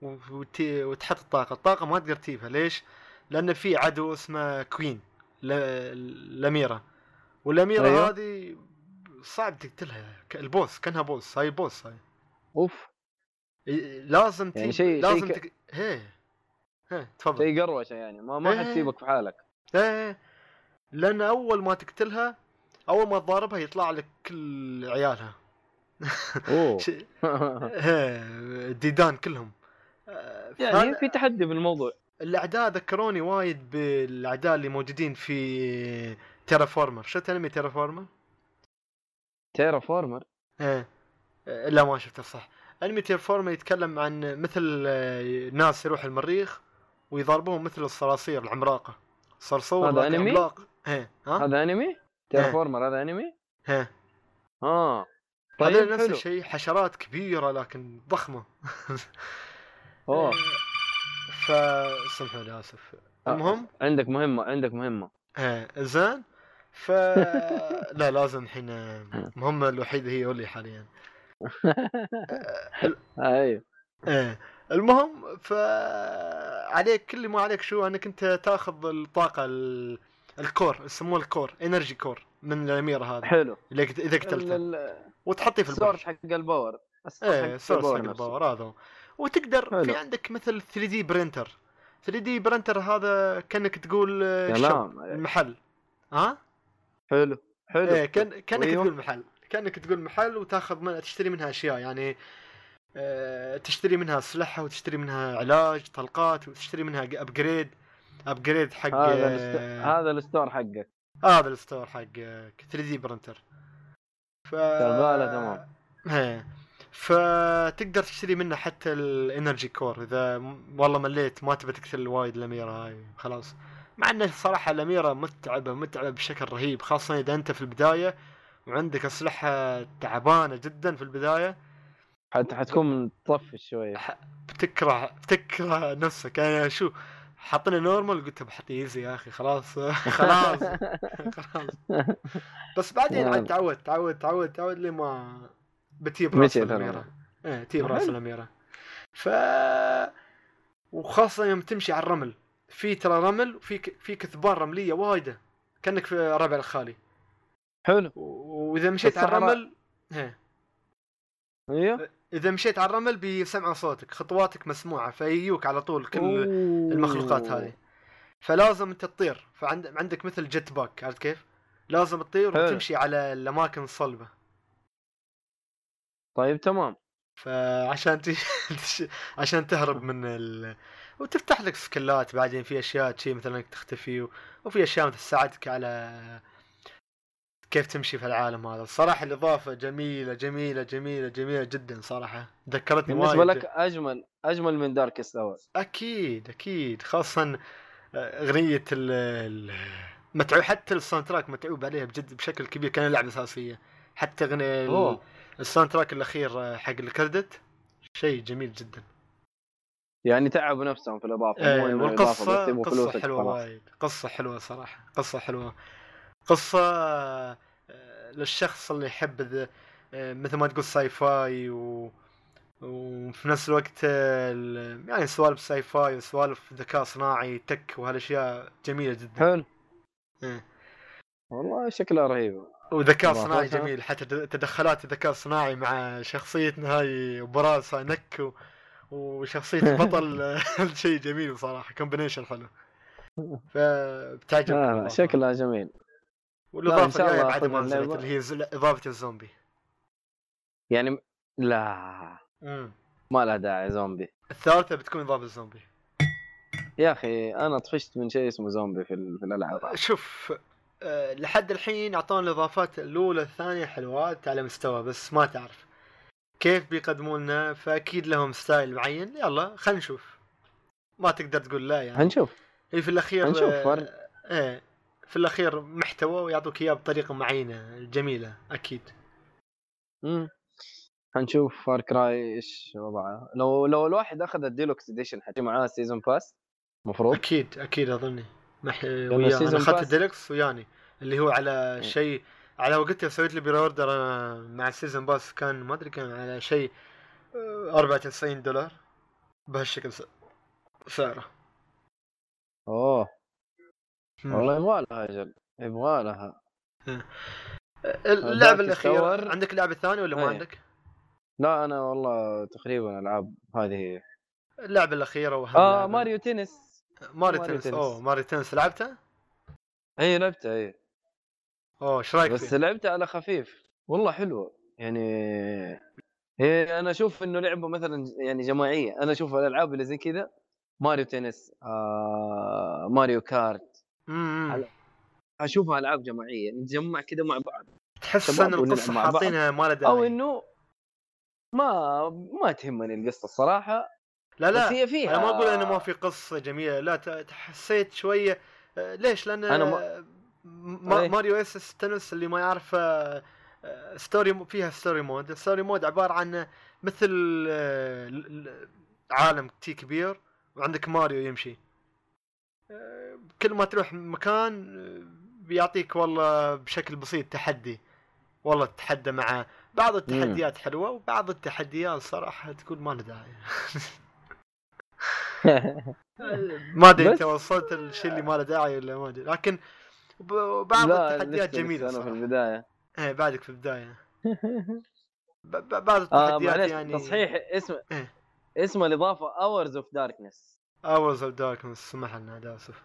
وت... وتحط الطاقة، الطاقة ما تقدر تجيبها. ليش؟ لأن في عدو اسمه كوين. الاميره والأميرة أيوه. هذه صعب تقتلها البوس كأنها بوس هاي بوس هاي. أوف. لازم يعني شيء- لازم ك- تك... هي هي تفضل. شيء قروشه يعني. ما ما إيه. حتسيبك في حالك. إيه لأن أول ما تقتلها أول ما تضاربها يطلع لك كل عيالها. أوه. (laughs) إيه، (laughs) الديدان كلهم. يعني في تحدي بالموضوع. الأعداء ذكروني وايد بالأعداء اللي موجودين في Terra Former شفت انمي Terra Former؟ Terra Former إيه. لا ما شفته صح. انمي Terra Former يتكلم عن مثل آه، ناس يروح المريخ ويضربوهم مثل الصراصير العملاقة. صرصور هذا أنمي؟ عملاق. إيه. ها؟ هذا انمي Terra إيه. Former هذا انمي إيه. آه. طيب طيب نفس الشيء حشرات كبيرة لكن ضخمة. أوه. (laughs) ف سامحوا لي آسف. المهم؟ عندك مهمة عندك مهمة. إيه زين. ف (laughs) لا لازم الحين المهمة الوحيدة هي اولي حاليا. (laughs) أيوه. إيه المهم ف عليك كل ما عليك شو؟ أنك أنت تاخذ الطاقة ال... ال core يسموه ال core energy core من الأميرة هذه. حلو. إذا قتلته. وتحطيه في البر. ال source حق ال power. إيه source حق ال power هذا. وتقدر حلو. في عندك مثل 3D printer. 3D printer هذا كأنك تقول محل. ها؟ حلو. حلو. إيه كان كأنك أيوه. تقول محل. كأنك تقول محل وتاخذ من تشتري منها أشياء. يعني آه، تشتري منها اسلحه وتشتري منها علاج طلقات وتشتري منها upgrade upgrade حق هذا آه، الست... هذا ال store حقك. هذا ال store حق 3D printer ف تمام. إيه. فتقدر تشتري منه حتى ال energy core إذا والله مليت ما تبي تقتل وايد الأميرة هاي خلاص. مع إنه صراحة الأميرة متعبة متعبة بشكل رهيب خاصة إذا أنت في البداية وعندك أسلحة تعبانة جدا في البداية. حتى حتكون مطفش شوية. بتكره بتكره نفسك. أنا شو حاطينه normal قلت بحط easy يا أخي خلاص. (laughs) خلاص. (laughs) خلاص. بس بعدين نعم. عاد تعود تعود تعود تعود لي ما بتجيب راس. الاميره إيه حلو. راس الاميره ف وخاصة يوم تمشي على الرمل في ترى رمل وفي ك- في كثبان رملية وايدة كأنك في ربع الخالي حلو وإذا مشيت على. الرمل إيه أيوه إذا مشيت على الرمل بيسمعوا صوتك خطواتك مسموعة فيجوك على طول كل أوه. المخلوقات هذه فلازم أنت تطير فعند عندك مثل jet pack عرفت كيف؟ لازم تطير. وتمشي على الأماكن الصلبة طيب تمام. فعشان ت... (laughs) عشان تهرب من ال... وتفتح لك skillات بعدين في أشياء شيء مثلا إنك تختفي و... وفي أشياء مثل تساعدك على كيف تمشي في العالم هذا. الصراحة الإضافة جميلة جميلة جميلة جميلة جدا صراحة. ذكرتني بالنسبة وايد. لك أجمل أجمل من Darkest Hour أكيد أكيد. خاصه أغنية ال متعوب حتى ال soundtrack متعوب عليها بجد بشكل كبير كان لعبة أساسية. حتى أغنية. ال soundtrack الأخير حق ال credit شيء جميل جدا. يعني تعبوا نفسهم في الإضافة آه، إضافة والقصة قصة حلوة. وايد قصة حلوة صراحة قصة حلوة. قصة آه، للشخص اللي يحب آه، مثل ما تقول sci-fi و وفي نفس الوقت آه، ال- يعني سوالف sci-fi وسوالف ذكاء صناعي tech وهالأشياء جميلة جدا. حلو. إيه. والله شكلها رهيب وذكاء. صناعي جميل حتى تدخلات الذكاء الصناعي مع شخصيتنا هاي براس هاي نك و... وشخصية (laughs) البطل (laughs) شيء جميل صراحة combination حلو (laughs) فبتعجبك آه. شكلها جميل شاء الجاية بعد ما نزلت. اللي هي إضافة الزومبي يعني لا مم. ما لها داعي زومبي الثالثة بتكون إضافة الزومبي يا أخي أنا طفشت من شيء اسمه زومبي في, ال- في الألعاب شوف آه، لحد الحين أعطونا الإضافات الأولى الثانية حلوات على مستوى بس ما تعرف كيف بيقدموا لنا فأكيد لهم style معين. يلا خلينا نشوف. ما تقدر تقول لا يعني. هنشوف. هي في الأخير هنشوف آه، فرق. إيه في الأخير محتوى ويعطوك إياه بطريقة معينة جميلة أكيد. امم هنشوف Far Cry إيش وضعها لو لو الواحد أخذ ال deluxe edition حتجي معاه season pass مفروض؟ أكيد أكيد أظني. مح... وياه ال season أنا اخذت الديلكس وياني اللي هو على شيء على وقتها سويت لي pre-order أنا مع ال season pass كان ما أدري كان على شيء آه، 94 دولار بهالشكل سعره أوه. والله يبغى لها أجل يبغى لها اللعبة Dark الأخيرة. عندك لعبة ثانية ولا ما إيه. عندك؟ لا أنا والله تقريبا ألعاب هذه اللعبة الأخيرة واهم آه لعبة. Mario Tennis Mario Mario Tennis. أوه Mario Tennis. لعبتها؟ هي لعبتها هي أوه إيش رأيك بس فيها؟ لعبتها على خفيف. والله حلوة. يعني هي أنا أشوف إنه لعبة مثلا يعني جماعية. أنا أشوف الألعاب اللي زي كذا Mario Tennis آه Mario Kart. امم أشوفها ألعاب جماعية. نتجمع كذا مع بعض. تحس ان القصة. حاطينها ما لها داعي أو إنه ما ما تهمني القصة الصراحة. لا بس لا هي فيها. أنا ما أقول إنه ما في قصة جميلة. لا ت- حسيت شوية آه، ليش؟ لأن أنا ما- ما... إيه. Mario S S Tennis اللي ما يعرف آه، آه، story فيها story mode ال story mode عبارة عن مثل آه، عالم تي كبير وعندك ماريو يمشي. كل ما تروح مكان بيعطيك والله بشكل بسيط تحدي. والله تتحدى مع بعض التحديات حلوة وبعض التحديات صراحة تقول ما له داعي. (laughs) ما أدري أنت وصلت الشيء اللي ما له داعي ولا ما أدري. لكن بعض التحديات جميلة أنا في البداية. إيه بعدك في البداية. (laughs) بعض آه التحديات معلش يعني تصحيح اسم إيه. اسم الإضافة Hours of Darkness Hours of Darkness سمح لنا اسف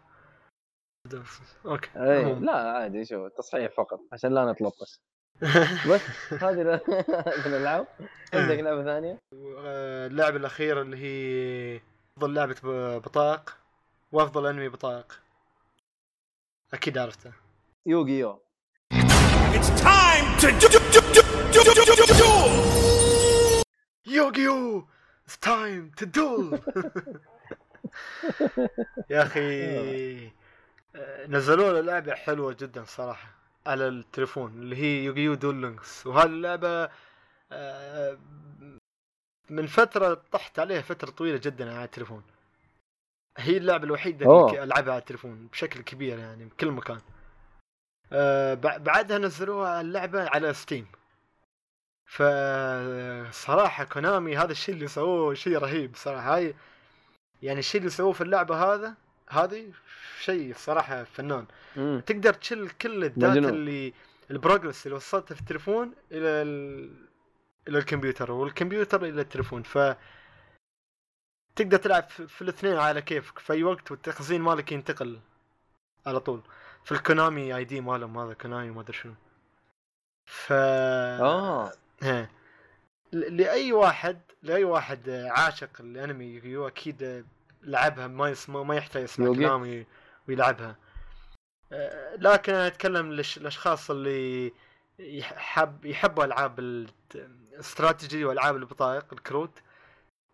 أوكي عموماً. لا عادي شو تصحيح فقط عشان لا نتلطش (laughs) بس هذه ال- (laughs) هذه الألعاب. عندك لعبة ثانية؟ آه، اللعبة الأخيرة اللي هي أفضل لعبة بطاقة وأفضل أنمي بطاقة أكيد عرفته. Yu-Gi-Oh Yu-Gi-Oh! It's time to duel (laughs) يا أخي نزلوا له لعبة حلوة جدا صراحة على التليفون اللي هي Yu-Gi-Oh Duel Links وهذه اللعبة آه، من فترة طحت عليها فترة طويلة جدا على التليفون هي اللعبة الوحيدة أوه. اللي ألعبها على التليفون بشكل كبير يعني بكل مكان آه، بع- بعدها نزلوها اللعبة على Steam فصراحة Konami هذا الشيء اللي سووه شيء رهيب صراحة هاي يعني الشيء اللي سووه في اللعبة هذا هذه شيء صراحة فنان مم. تقدر تشيل كل ال data. اللي ال progress اللي وصلته في التليفون إلى ال... إلى الكمبيوتر والكمبيوتر إلى التليفون ف تقدر تلعب في, الاثنين على كيفك في أي وقت والتخزين مالك ينتقل على طول. في ال Konami ID مالهم هذا Konami ما أدري شنو. ف آه. ها لأي واحد لأي واحد عاشق الأنمي يوغيو أكيد لعبها ما يسمع ما يحتاج يسمع؟ كلامي ويلعبها. آه، لكن أنا أتكلم الاشخاص اللي يحب يحبوا ألعاب الاستراتيجي والعاب البطايق الكروت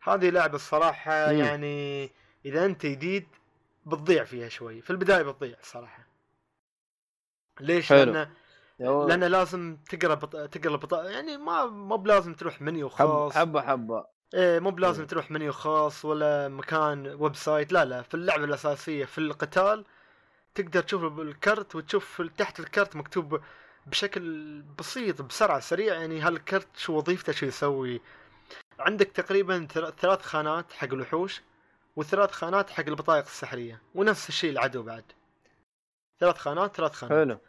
هذه لعبة الصراحة مم. يعني إذا أنت جديد بتضيع فيها شوي في البداية بتضيع الصراحة ليش؟ حلو. لأن يو- لأن لازم تقرأ بط... تقرأ البطاقه يعني ما مو بلازم تروح منيو خاص حبة حبة إيه مو بلازم. تروح منيو خاص ولا مكان website لا لا في اللعبة الأساسية في القتال تقدر تشوف الكرت وتشوف تحت الكرت مكتوب بشكل بسيط بسرعة سريع يعني هالكرت شو وظيفته شو يسوي؟ عندك تقريبا ثل- ثلاث خانات حق الوحوش وثلاث خانات حق البطايق السحرية ونفس الشيء العدو بعد. ثلاث خانات ثلاث خانات. حلو.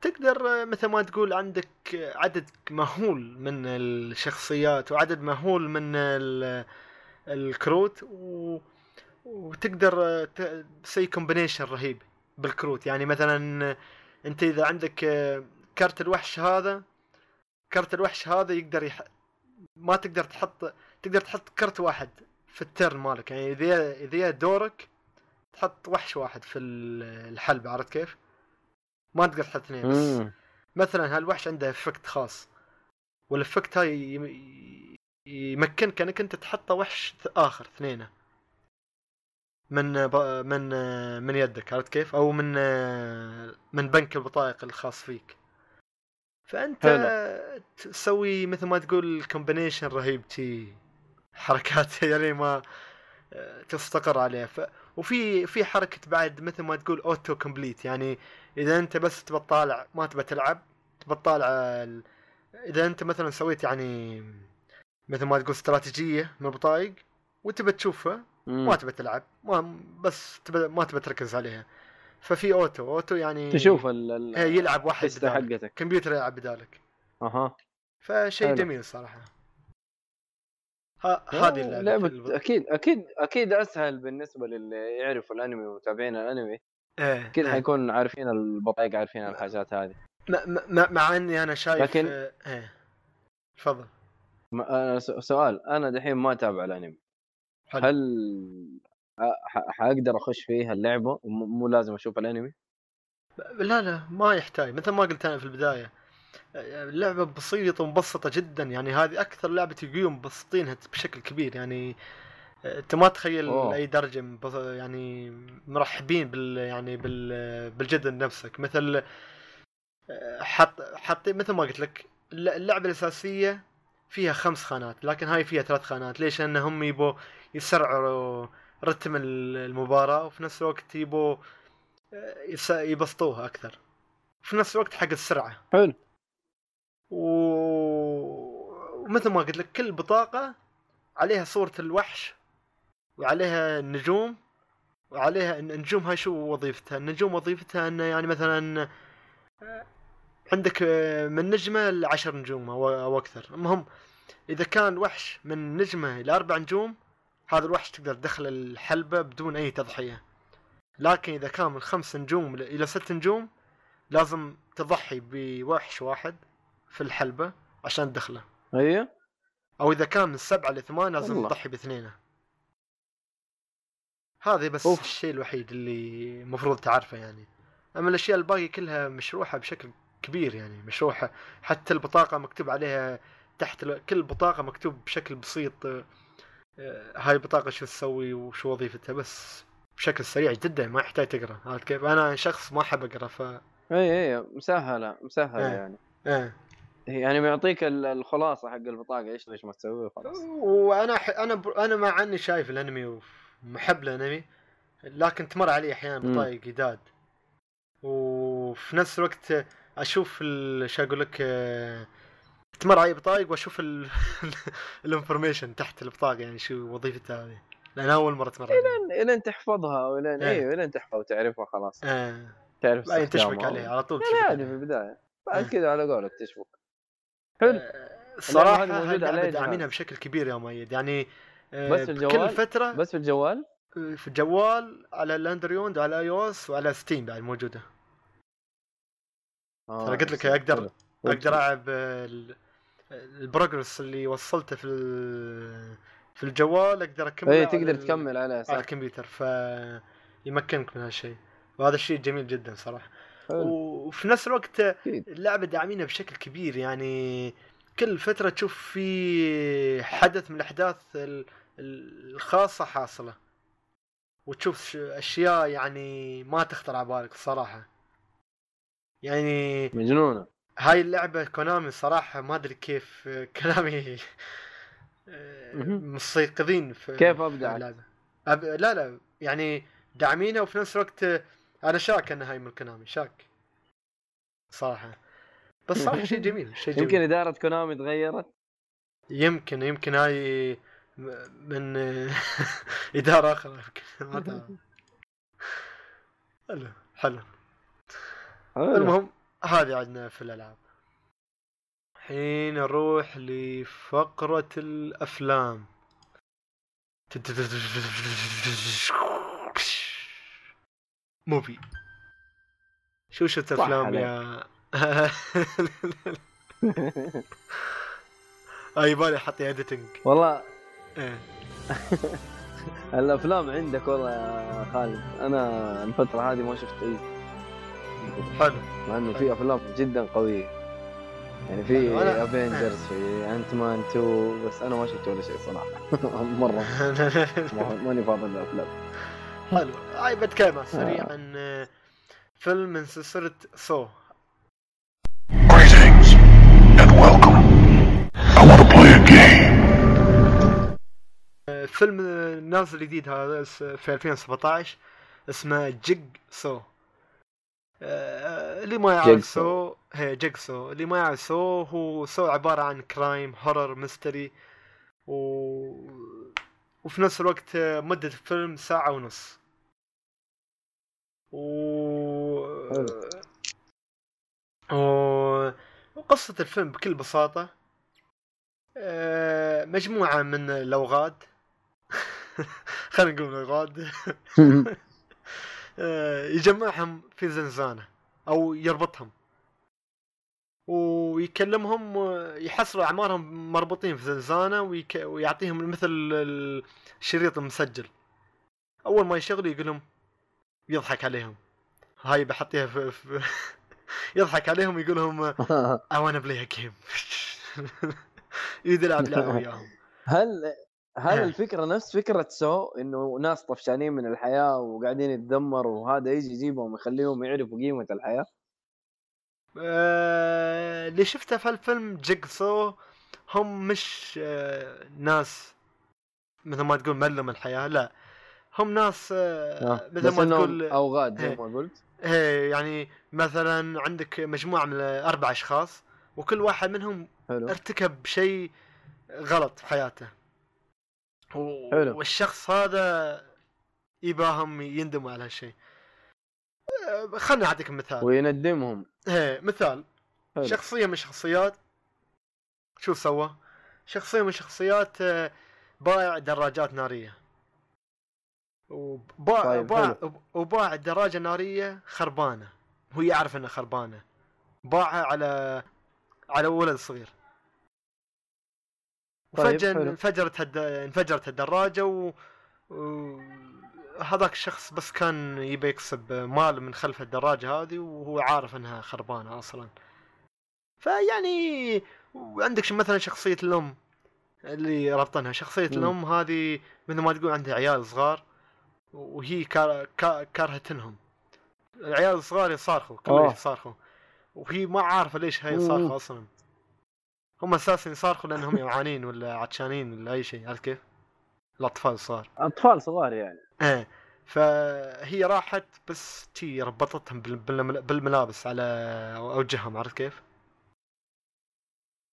فتقدر مثل ما تقول عندك عدد مهول من الشخصيات وعدد مهول من ال- الكروت و... وتقدر تسوي combination رهيب بالكروت. يعني مثلا انت اذا عندك كرت الوحش هذا كرت الوحش هذا يقدر يح... ما تقدر تحط تقدر تحط كرت واحد في ال turn مالك يعني إذا إذا دورك تحط وحش واحد في ال- الحلبة عرفت كيف؟ ما تقدر تحط اثنين بس مم. مثلا هالوحش عنده effect خاص وال effect هاي يم- يمكنك انك انت تحطه وحش آخر اثنينه من ب- من من يدك عرفت كيف؟ أو من من بنك البطايق الخاص فيك فأنت حلو. تسوي مثل ما تقول combination رهيب تي حركات (laughs) يعني ما تستقر عليها ف... وفي في حركة بعد مثل ما تقول auto complete يعني إذا أنت بس تبى تطالع ما تبى تلعب تبى تطالع ال... إذا أنت مثلا سويت يعني مثل ما تقول استراتيجية من البطايق وتبى تشوفها مم. ما تبى تلعب ما بس ما تبى تركز عليها. ففي auto auto يعني تشوف ال يلعب واحد حقتك. كمبيوتر يلعب بدالك. أها. فشيء. جميل صراحة. ها هذه اللعبة. لعبة الب- أكيد أكيد أكيد أسهل بالنسبة للي يعرفوا الأنمي ومتابعين الأنمي. إيه أكيد إيه. حيكون عارفين البطايق عارفين الحاجات هذه. مع, إني أنا شايف لكن- آه، إيه. تفضل. سؤال أنا دحين ما أتابع الأنمي. حلو. هل ح- حاقدر أخش فيها اللعبه مو لازم أشوف الأنمي لا لا ما يحتاج مثل ما قلت أنا في البداية اللعبة بسيطة ومبسطة جدا يعني هذه أكثر لعبة يوغيو مبسطينها بشكل كبير يعني أنت ما تخيل أوه. أي درجة يعني مرحبين بال يعني بال بالجد نفسك مثل حط حاطين مثل ما قلت لك الل- اللعبة الأساسية فيها خمس خانات لكن هاي فيها ثلاث خانات ليش؟ لأنهم يبوا يسرعوا رتم ال- المباراة وفي نفس الوقت يبوا آه، يبسطوها أكثر في نفس الوقت حق السرعة حلو و- ومثل ما قلت لك كل بطاقة عليها صورة الوحش وعليها النجوم وعليها النجوم هاي شو وظيفتها؟ النجوم وظيفتها إنه يعني مثلا آه، عندك آه، من نجمة لعشر نجوم أو أكثر، المهم إذا كان وحش من نجمة إلى أربع نجوم هذا الوحش تقدر تدخل الحلبة بدون أي تضحية. لكن إذا كان من خمس نجوم إلى ست نجوم لازم تضحي بوحش واحد في الحلبة عشان تدخله. أيوه أو إذا كان من سبعة لثمان لازم والله. تضحي باثنينه هذا بس أوف. الشيء الوحيد اللي المفروض تعرفه يعني أما الأشياء الباقي كلها مشروحة بشكل كبير يعني مشروحه حتى البطاقة مكتوب عليها تحت كل بطاقة مكتوب بشكل بسيط آه، آه، هاي البطاقة شو تسوي وشو وظيفتها بس بشكل سريع جدا ما يحتاج تقرأ عرفت كيف أنا شخص ما أحب أقرأ ف اي اي مسهلة مسهلة إيه. يعني آه. يعني ال- الخلاصة حق البطاقة إيش إيش ما تسوي وخلاص وأنا ح... أنا ب... أنا مع إني شايف الأنمي ومحب الأنمي لكن تمر علي أحيانا. بطايق جداد وفي نفس الوقت أشوف. شو أقول لك آه، تمر علي بطايق وأشوف ال... (laughs) الانفورميشن تحت البطاقة يعني شو وظيفتها هذه لأن أول مرة تمر علي الين إلين تحفظها ولين إيه. أيوه إلين تحفظها وتعرفها خلاص آه. تعرف بعدين تشبك. عليه على طول يعني تشبك عادي في. البداية بعد إيه. كذا على قولك تشبك حلو آه، الصراحه موجودة على اللعبه؟ داعمينها بشكل كبير يا مؤيد يعني آه، بس في الجوال؟ فترة بس في الجوال في الجوال على ال Android وعلى iOS وعلى Steam بعد موجودة آه ترى قلت لك. أقدر حلو. أقدر ألعب ال- ال progress اللي وصلته في في الجوال أقدر اكمل اي تقدر تكمل عليه على صح الكمبيوتر ف يمكنك من هالشيء وهذا الشيء جميل جدا صراحة حلو. وفي نفس الوقت اللعبة داعمينها بشكل كبير يعني كل فترة تشوف في حدث من الأحداث ال- ال- الخاصة حاصلة وتشوف أشياء يعني ما تخطر على بالك الصراحه يعني مجنونة هاي اللعبة كونامي صراحة ما أدري كيف (laughs) مهم. مستيقظين في كيف؟ اللعبة. أب... لا لا يعني داعمينها وفي نفس الوقت أنا شاك أن هاي من كونامي شاك صراحة بس صراحة شيء (laughs) جميل شيء جميل يمكن إدارة كونامي تغيرت يمكن يمكن هاي من (laughs) إدارة آخرى يمكن ما تعرف حلو حلو. المهم هذه عندنا في الألعاب. الحين نروح لفقرة الأفلام. موفي. شو شفت أفلام. يا (laughs) أي بالي حط editing والله. إيه. (laughs) الأفلام عندك والله يا خالد. أنا الفترة هذه ما شفت أي حلو. مع إنه في أفلام جدا قوية. يعني في Avengers في Ant-Man 2 بس أنا ما شفت ولا شيء صراحة. (laughs) مرة. ما- (laughs) ماني فاضي للافلام حلو. هاي بتكلم على السريع عن آه، فيلم من سلسلة Saw. Greetings and welcome. I want to play a game. فيلم نازل جديد هذا في 2017 اسمه جيج سو. آه، اللي ما يعرف سو هي جيج سو اللي ما يعرف Saw هو Saw عبارة عن crime horror mystery و... وفي نفس الوقت آه، مدة الفيلم ساعة ونص. و... و... وقصة الفيلم بكل بساطة آه، مجموعة من الأوغاد. (laughs) خلينا نقول آه، (laughs) يجمعهم في زنزانة أو يربطهم. ويكلمهم آه، يحصلوا أعمارهم مربوطين في زنزانة ويك... ويعطيهم مثل الشريط المسجل. أول ما يشغلوا يقول لهم يضحك عليهم. هاي بحطيها في, في... (laughs) يضحك عليهم ويقول لهم (laughs) I wanna play a game. يريد يلعب لعبة وياهم. هل إيه. الفكرة نفس فكرة سو إنه ناس طفشانين من الحياة وقاعدين يتدمروا وهذا يجي يجيبهم يخليهم يعرفوا قيمة الحياة آه، اللي شفته في الفيلم جيكسو هم مش آه، ناس مثل ما تقول ملم الحياة لا هم ناس آه، آه. مثل ما تقول أوغاد زي إيه. ما قلت إيه، يعني مثلا عندك مجموعة من أربع أشخاص وكل واحد منهم حلو ارتكب شيء غلط في حياته و... حلو. والشخص هذا يباهم يندموا على هالشيء. أه، خلنا اعطيك مثال. ويندمهم. إيه مثال. حلو. شخصية من الشخصيات شو سوى؟ شخصية من الشخصيات آه، بائع دراجات نارية. وباع طيب، باع وباع الدراجه الناريه خربانة. هو يعرف إنها خربانة. باعها على على ولد صغير. طيب، فجأة حلو. انفجرت هد... انفجرت الدراجة و... هذاك الشخص بس كان يبي يكسب مال من خلف الدراجة هذه وهو عارف انها خربانة أصلا فيعني عندك مثلا شخصية الأم اللي ربطنها شخصية مم. الأم هذه مثل ما تقول عندها عيال صغار وهي كار... كا- كارهتنهم العيال الصغار يصارخوا كلهم. يصارخوا وهي ما عارفة ليش هي. يصارخوا أصلا هم أساسا يصارخوا لانهم يعانين ولا عطشانين ولا أي شيء عرفت كيف؟ الأطفال الصغار أطفال صغار يعني إيه فهي راحت بس تي ربطتهم بال- بالمل- بالملابس على أوجههم عرفت كيف؟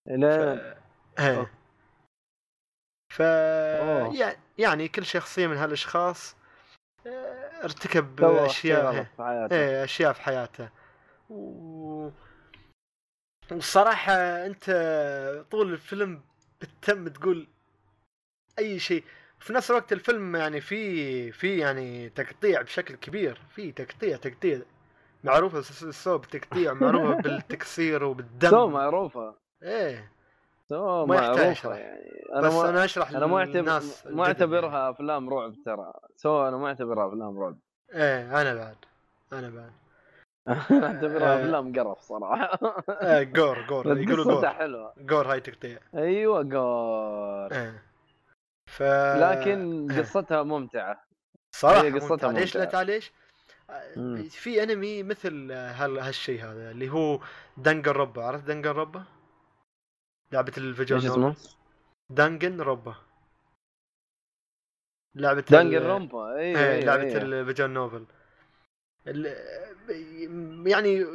لا إيه. ف أوه. يع- يعني كل شخصيه من هالأشخاص ارتكب أشياء غلط في حياته إيه أشياء في حياته و... والصراحة أنت طول الفيلم بتتم تقول أي شيء. في نفس الوقت الفيلم يعني في في يعني تقطيع بشكل كبير. في تقطيع تقطيع معروفة ال Saw بتقطيع معروفة (laughs) بالتكسير وبالدم. Saw معروفة. إيه. Saw ما أشرح. يعني. بس أنا ما أنا أشرح أنا ما اعتبر ما أعتبرها أفلام رعب ترى. Saw أنا ما أعتبرها أفلام رعب. يعني. إيه أنا بعد. أنا بعد. (laughs) اعتبرها آه. أفلام قرف صراحة (laughs) إيه gore gore يقولوا قصتها gore حلوة gore هاي تقطيع أيوه gore إيه ف لكن إيه. قصتها ممتعة صراحة هي قصتها ممتعة. ليش لا ممتعة. تعال ليش؟ مم. في أنمي مثل هال هالشيء هذا اللي هو Danganronpa عرفت Danganronpa؟ لعبة الفيديو إيش novel. اسمه؟ Danganronpa لعبة Dangan ال- ronpa أيوه إيه أيوه لعبة أيوة. الفيديو novel ال- يعني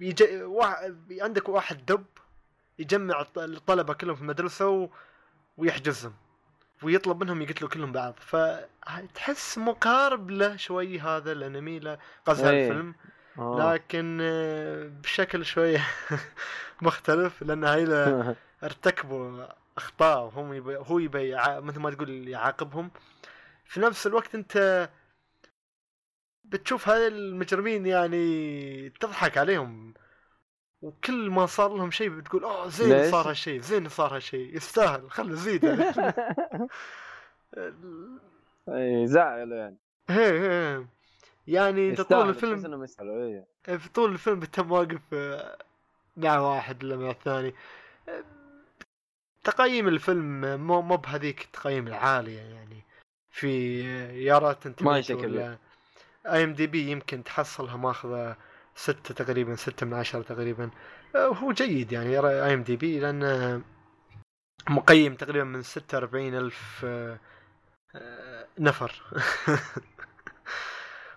يجي واحد عندك واحد دب يجمع الط- الطلبة كلهم في المدرسة و... ويحجزهم ويطلب منهم يقتلوا كلهم بعض فتحس مقارب له شوي هذا الانمي له قصدي إيه. الفيلم آه. لكن آه، بشكل شوية (laughs) مختلف لأن هاي (laughs) ارتكبوا أخطاء وهم يبي هو يبي يع- مثل ما تقول يعاقبهم في نفس الوقت أنت بتشوف هذه المجرمين يعني تضحك عليهم وكل ما صار لهم شيء بتقول أوه زين؟ صار هالشيء زين صار هالشيء يستاهل خله زيد يعني. (laughs) اي زعل يعني هي هي يعني انت طول الفيلم إيه في طول الفيلم بتم واقف آه، مع واحد ولا مع الثاني تقييم الفيلم مو مو بهذيك التقييم العالية يعني في آه، يا Rotten ما Tomatoes شكل. IMDb يمكن تحصلها ماخذة ستة تقريبا ستة من عشرة تقريبا. آه، هو جيد يعني IMDb لأن آه، مقيم تقريبا من ستة وأربعين ألف آه، (laughs) (laughs) آه، نفر.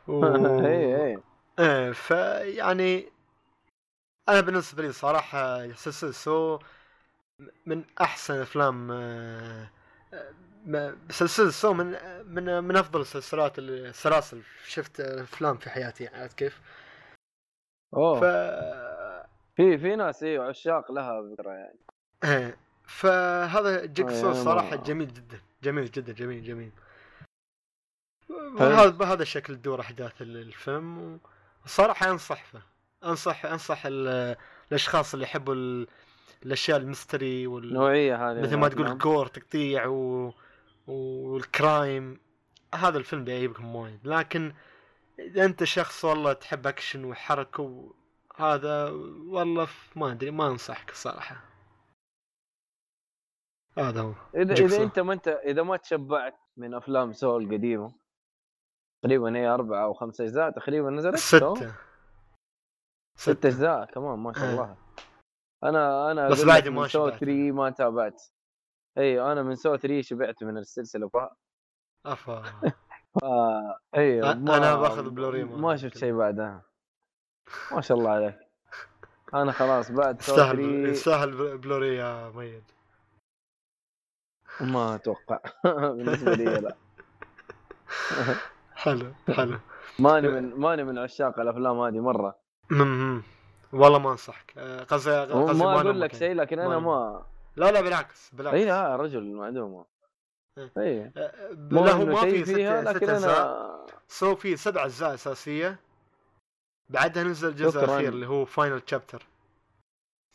و- اي اي إيه فيعني أنا بالنسبة لي صراحة سلسله Saw من أحسن أفلام Saw من من من أفضل السلسلات السلاسل شفت أفلام في حياتي عرفت كيف؟ أوه. ف في في ناس أيوه عشاق لها فكرة يعني. إيه فهذا Jigsaw ما- صراحة جميل جدا جميل جدا جميل جميل. وهذا بهذا الشكل تدور أحداث ال- الفيلم وصراحة أنصح فيه. انصح أنصح ال- الأشخاص اللي يحبوا ال- الأشياء ال mystery وال... النوعيه هذه مثل ما تقول. gore تقطيع و... وال crime هذا الفيلم بيعجبكم وايد لكن إذا أنت شخص والله تحب أكشن وحركة هذا والله ما أدري ما أنصحك الصراحة هذا هو إذا. إذا أنت ما أنت إذا ما تشبعت من أفلام Saw القديمه تقريبا هي أربعة أو خمسة أجزاء تقريبا نزلت؟ ستة ست أجزاء كمان ما شاء آه. الله أنا أنا بس بعد ما. 3 ما تابعت اي أنا من Saw 3 شبعت من السلسلة ف أفا. (laughs) آه أيوه أ- أنا باخذ بلوري ما, ما ما شفت. شيء بعدها. ما شاء الله عليك. أنا خلاص بعد Saw يستاهل 3 يستاهل بلوري يا ميد ما أتوقع. (laughs) بالنسبة لي لا. (laughs) حلو حلو. ماني من ماني من عشاق الأفلام هذه مرة. والله ما أنصحك. قصدي قصدي ما أقول لك يعني. شيء لكن أنا ما ما لا لا بالعكس بالعكس. أي لا رجل معدومة. إيه. أي. انه ما في ست, ست أجزاء. Saw في سبع أجزاء أساسية. بعدها نزل الجزء. الأخير اللي هو Final Chapter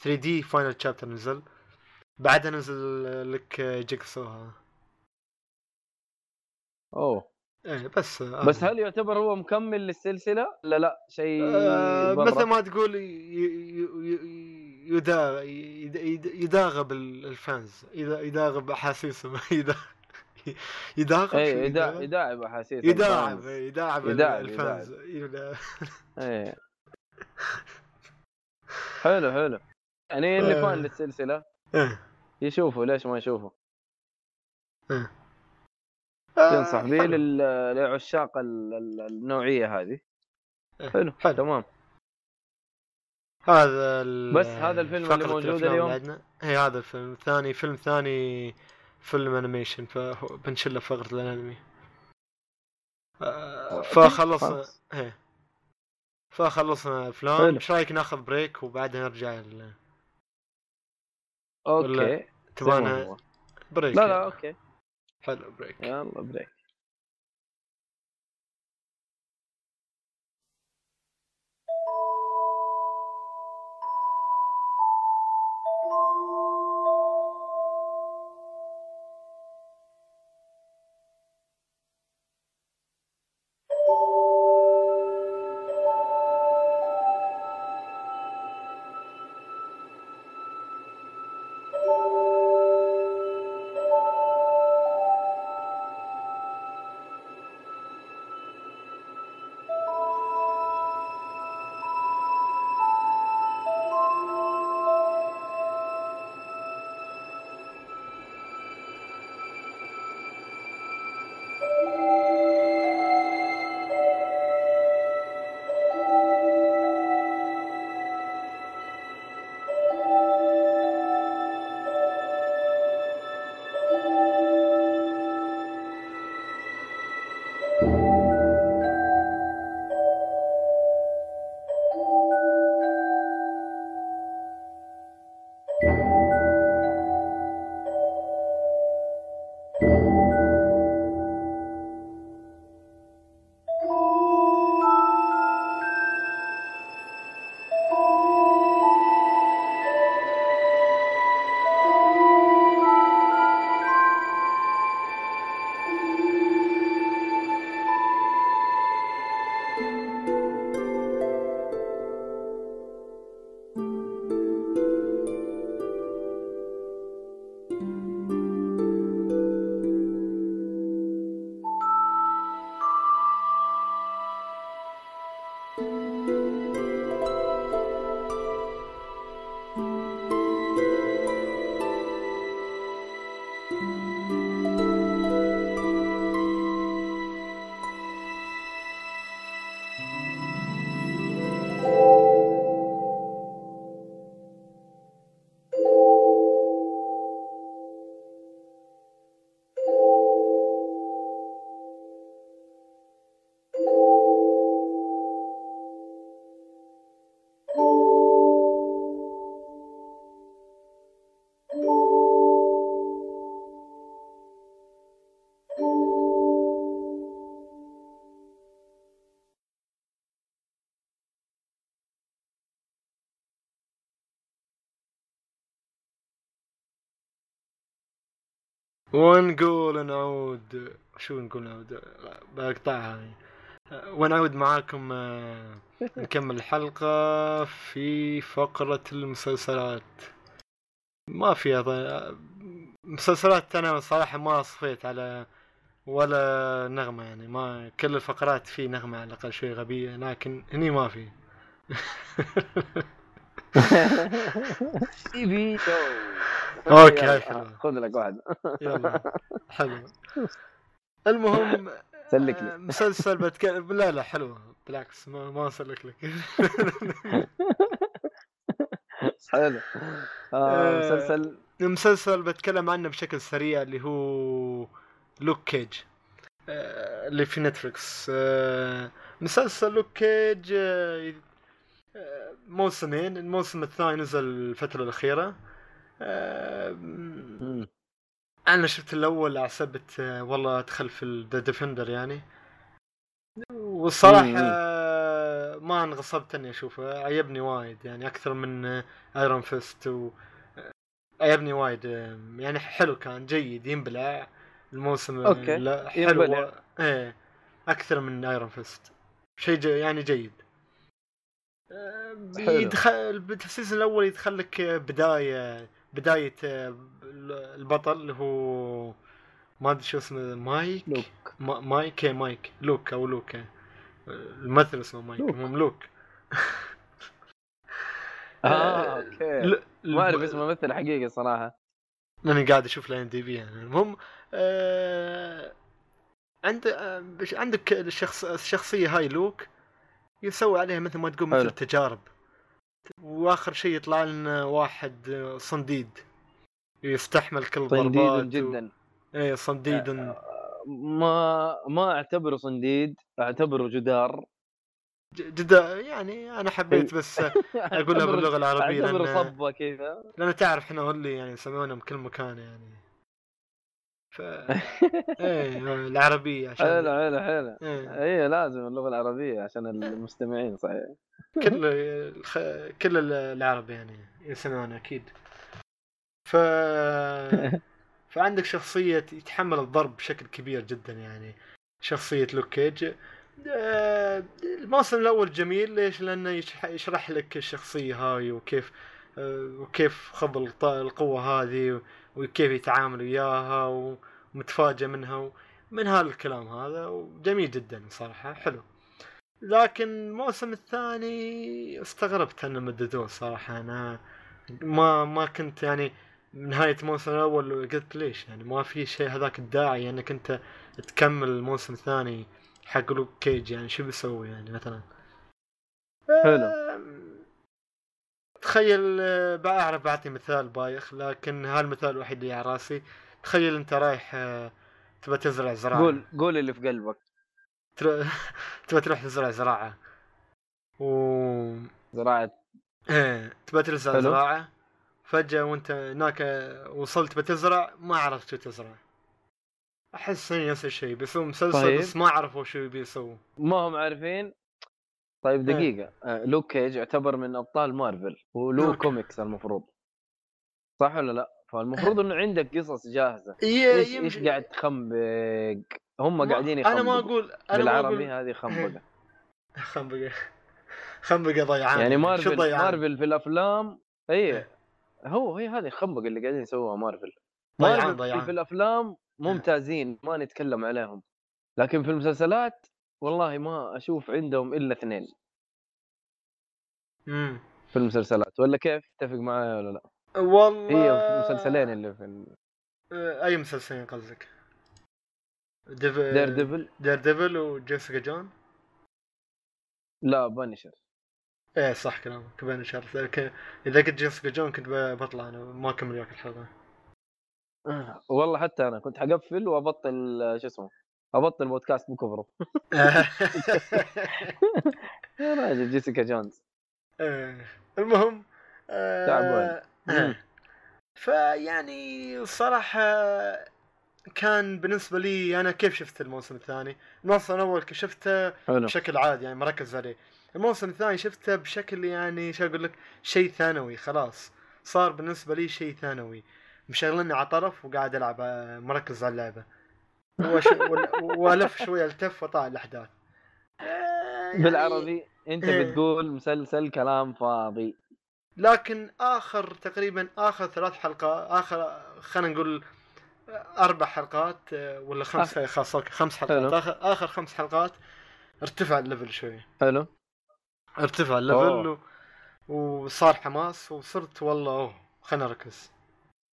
3D Final Chapter نزل. بعدها نزل لك Jigsaw أوه. إيه بس آه، بس هل يعتبر هو مكمل للسلسلة؟ لا لا شيء آه؟ مثل ما تقول ي- ي- ي- يداغب ال- ال fans يدا- يداغب أحاسيسهم (laughs) يدا- يداغب اي يداعب يداغب؟ يداعب احاسيس يداعب ال fans. يداعب (laughs) إيه حلو حلو يعني اللي آه. فان للسلسلة إيه. يشوفوا ليش ما يشوفوا آه، ينصح به حلو. لل- لعشاق ال- ال- النوعية هذه إيه. حلو حلو. تمام هذا ال- بس هذا الفيلم اللي موجود اليوم؟ هي هذا الفيلم ثاني فيلم ثاني فيلم انيميشن فبنشله فقرة الأنمي آه، فخلصنا خلاص. إيه فخلصنا افلام. إيش رأيك ناخذ break وبعدها نرجع ال- okay تبغانا. break لا. لا okay حلو break يلا break ونقول نعود شو نقول نعود؟ بقطعها يعني. ونعود معاكم آه، (laughs) نكمل الحلقة في فقرة المسلسلات. ما في أظن مسلسلات أنا صراحة ما صفيت على ولا نغمة يعني. ما كل الفقرات في نغمة على الأقل شوي غبية لكن هني ما في. (laughs) (laughs) هاي حلوة. خذ لك واحد. (laughs) يلا حلو المهم سلك آه، لي مسلسل بتكلم لا لا حلوة. بالعكس ما ما أسلك لك. (laughs) حلو. آه آه، مسلسل؟ المسلسل بتكلم عنه بشكل سريع اللي هو Luke Cage آه، اللي في Netflix آه، مسلسل Luke Cage آه، آه، موسمين. الموسم الثاني نزل الفترة الأخيرة. أنا شفت سبت آه، والله أدخل في The Defender يعني. آه، ما انغصبت إني أشوفه عجبني وايد يعني أكثر من Iron Fist و عجبني وايد يعني حلو كان جيد ينبلع الموسم لا حلو ينبلع. إيه أكثر من Iron Fist شيء جي يعني جيد. يدخل ال season الأول يدخل لك بداية بداية آه، البطل اللي هو ما أدري شو اسمه Mike؟ Luke. ما- مايك إيه، Mike. Luke أو لوكا الممثل اسمه Mike. Luke. المهم لوك. (laughs) آه okay. ل- ما أعرف اسمه ممثل حقيقي صراحة. ماني قاعد أشوف ال IMDb يعني. المهم آه عند آه، عندك الشخص الشخصية هاي لوك يسوي عليها مثل ما تقول مثل. تجارب واخر شيء يطلع لنا واحد آه، صنديد. يستحمل كل ضربات صنديد و- جدا. إيه صنديد. ما ما أعتبره صنديد أعتبره جدار. جدا يعني أنا حبيت بس (laughs) اقولها باللغة العربية لأن صبه كذا. لأن تعرف إحنا هولي يعني يسمعونا بكل مكان يعني. ف (laughs) إيه العربية حلو عشان حلو حلو إيه. اي لازم اللغة العربية عشان المستمعين صحيح كل (laughs) الخ... كل العرب يعني يسمعون أكيد ف (laughs) فعندك شخصية يتحمل الضرب بشكل كبير جدا يعني شخصية لوك كيج آه، الموسم الأول جميل ليش؟ لأنه يشرح, لك الشخصية هاي وكيف آه، وكيف خذ القوة هذه وكيف يتعامل وياها ومتفاجئ منها من هذا الكلام هذا وجميل جدا صراحة حلو. لكن الموسم الثاني استغربت أنه مددوه صراحة. أنا ما ما كنت يعني نهاية الموسم الأول قلت ليش يعني ما في شيء هذاك الداعي انك انت تكمل الموسم الثاني حق لوك كيج يعني شو بيسوي يعني مثلا؟ حلو. تخيل آه، بعرف بعطي مثال بايخ لكن هالمثال الوحيد اللي على رأسي. تخيل أنت رايح آه، تبى تزرع زراعة. قول قول اللي في قلبك. (laughs) تبى تروح تزرع زراعة. و زراعة. إيه تبى تزرع حلو. زراعة. فجأة وأنت هناك وصلت بتزرع ما عرفت شو تزرع. أحس هي نفس الشيء بيسوي مسلسل طيب. بس ما عرفوا شو بيسووا. ما هم عارفين؟ طيب إيه. دقيقة آه، Luke Cage يعتبر من أبطال مارفل ولو. كوميكس المفروض. صح ولا لا؟ فالمفروض (laughs) إنه عندك قصص جاهزة. هي إيش إيش قاعد تخنبق هم ما- قاعدين أنا ما يخنبقوا أقول أنا ما بالعربي أقول هذه خنبقة خنبقة خنبقة ضيعان. يعني مارفل ضيعان؟ مارفل في الأفلام اي إيه. هو هي هذه الخنبقة اللي قاعدين يسووها مارفل. ضيعان ضيعان في الأفلام ممتازين ما نتكلم عليهم. لكن في المسلسلات والله ما أشوف عندهم إلا اثنين. إمم. في المسلسلات ولا كيف؟ تتفق معايا ولا لأ؟ والله هي في المسلسلين اللي في ال- آه، أي مسلسلين قصدك؟ Dev... Daredevil Daredevil و Jessica Jones؟ لا Punisher إيه صح كلامك Punisher لكن إذا كنت Jessica Jones كنت بطلع أنا ما اكمل وياك الحلقة. والله حتى أنا كنت حقفل وأبطل آه، شو اسمه؟ أبطل بودكاست بكفره يا راجل جيسيكا جونز إيه. المهم تعبان. آه. فيعني الصراحة كان بالنسبة لي أنا كيف شفت الموسم الثاني؟ الموسم الأول شفته بشكل عادي يعني مركز عليه. الموسم الثاني شفته بشكل يعني شو أقول لك شيء ثانوي خلاص صار بالنسبة لي شيء ثانوي مشغلني على طرف وقاعد ألعب آه، مركز على اللعبة. وش... وال- والف شوية التف واطالع الأحداث. آه، يعني- بالعربي أنت إيه. بتقول مسلسل كلام فاضي لكن آخر تقريبا آخر ثلاث حلقات آخر خلينا نقول أربع حلقات آه، ولا خمس خلاص okay خمس حلقات حلو. اخر خمس حلقات ارتفع ال level شوي حلو ارتفع ال level. و... وصار حماس وصرت والله أوه خلينا نركز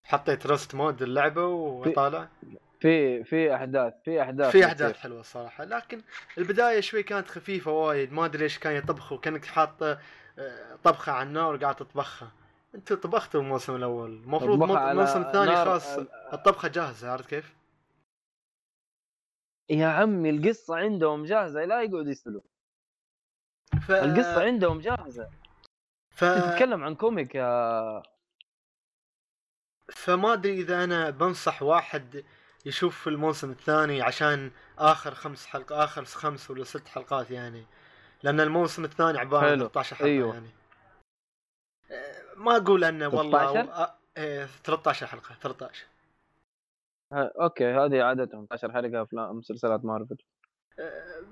حطيت rest mode اللعبه وطالع في في أحداث في أحداث في. أحداث حلوة الصراحة. لكن البداية شوي كانت خفيفة وايد. ما أدري إيش كان يطبخوا كانك حاط آه، طبخة على النار وقاعد تطبخها. أنتوا طبختوا الموسم الأول. المفروض الموسم الثاني خلاص الطبخة جاهزة عرفت كيف؟ يا عمي القصة عندهم جاهزة لا يقعد يسالوا ف... القصة عندهم جاهزة. ف... أنت تتكلم عن كوميك يا فما أدري إذا أنا بنصح واحد يشوف الموسم الثاني عشان آخر خمس حلقات آخر خمس ولا ست حلقات يعني لأن الموسم الثاني عبارة عن حلو. 13 حلقة أيوه. يعني ما أقول انه والله 13? آه، إيه، 13 حلقة 13 ها- okay هذه عادتهم 12 حلقة افلام مسلسلات مارفل آه،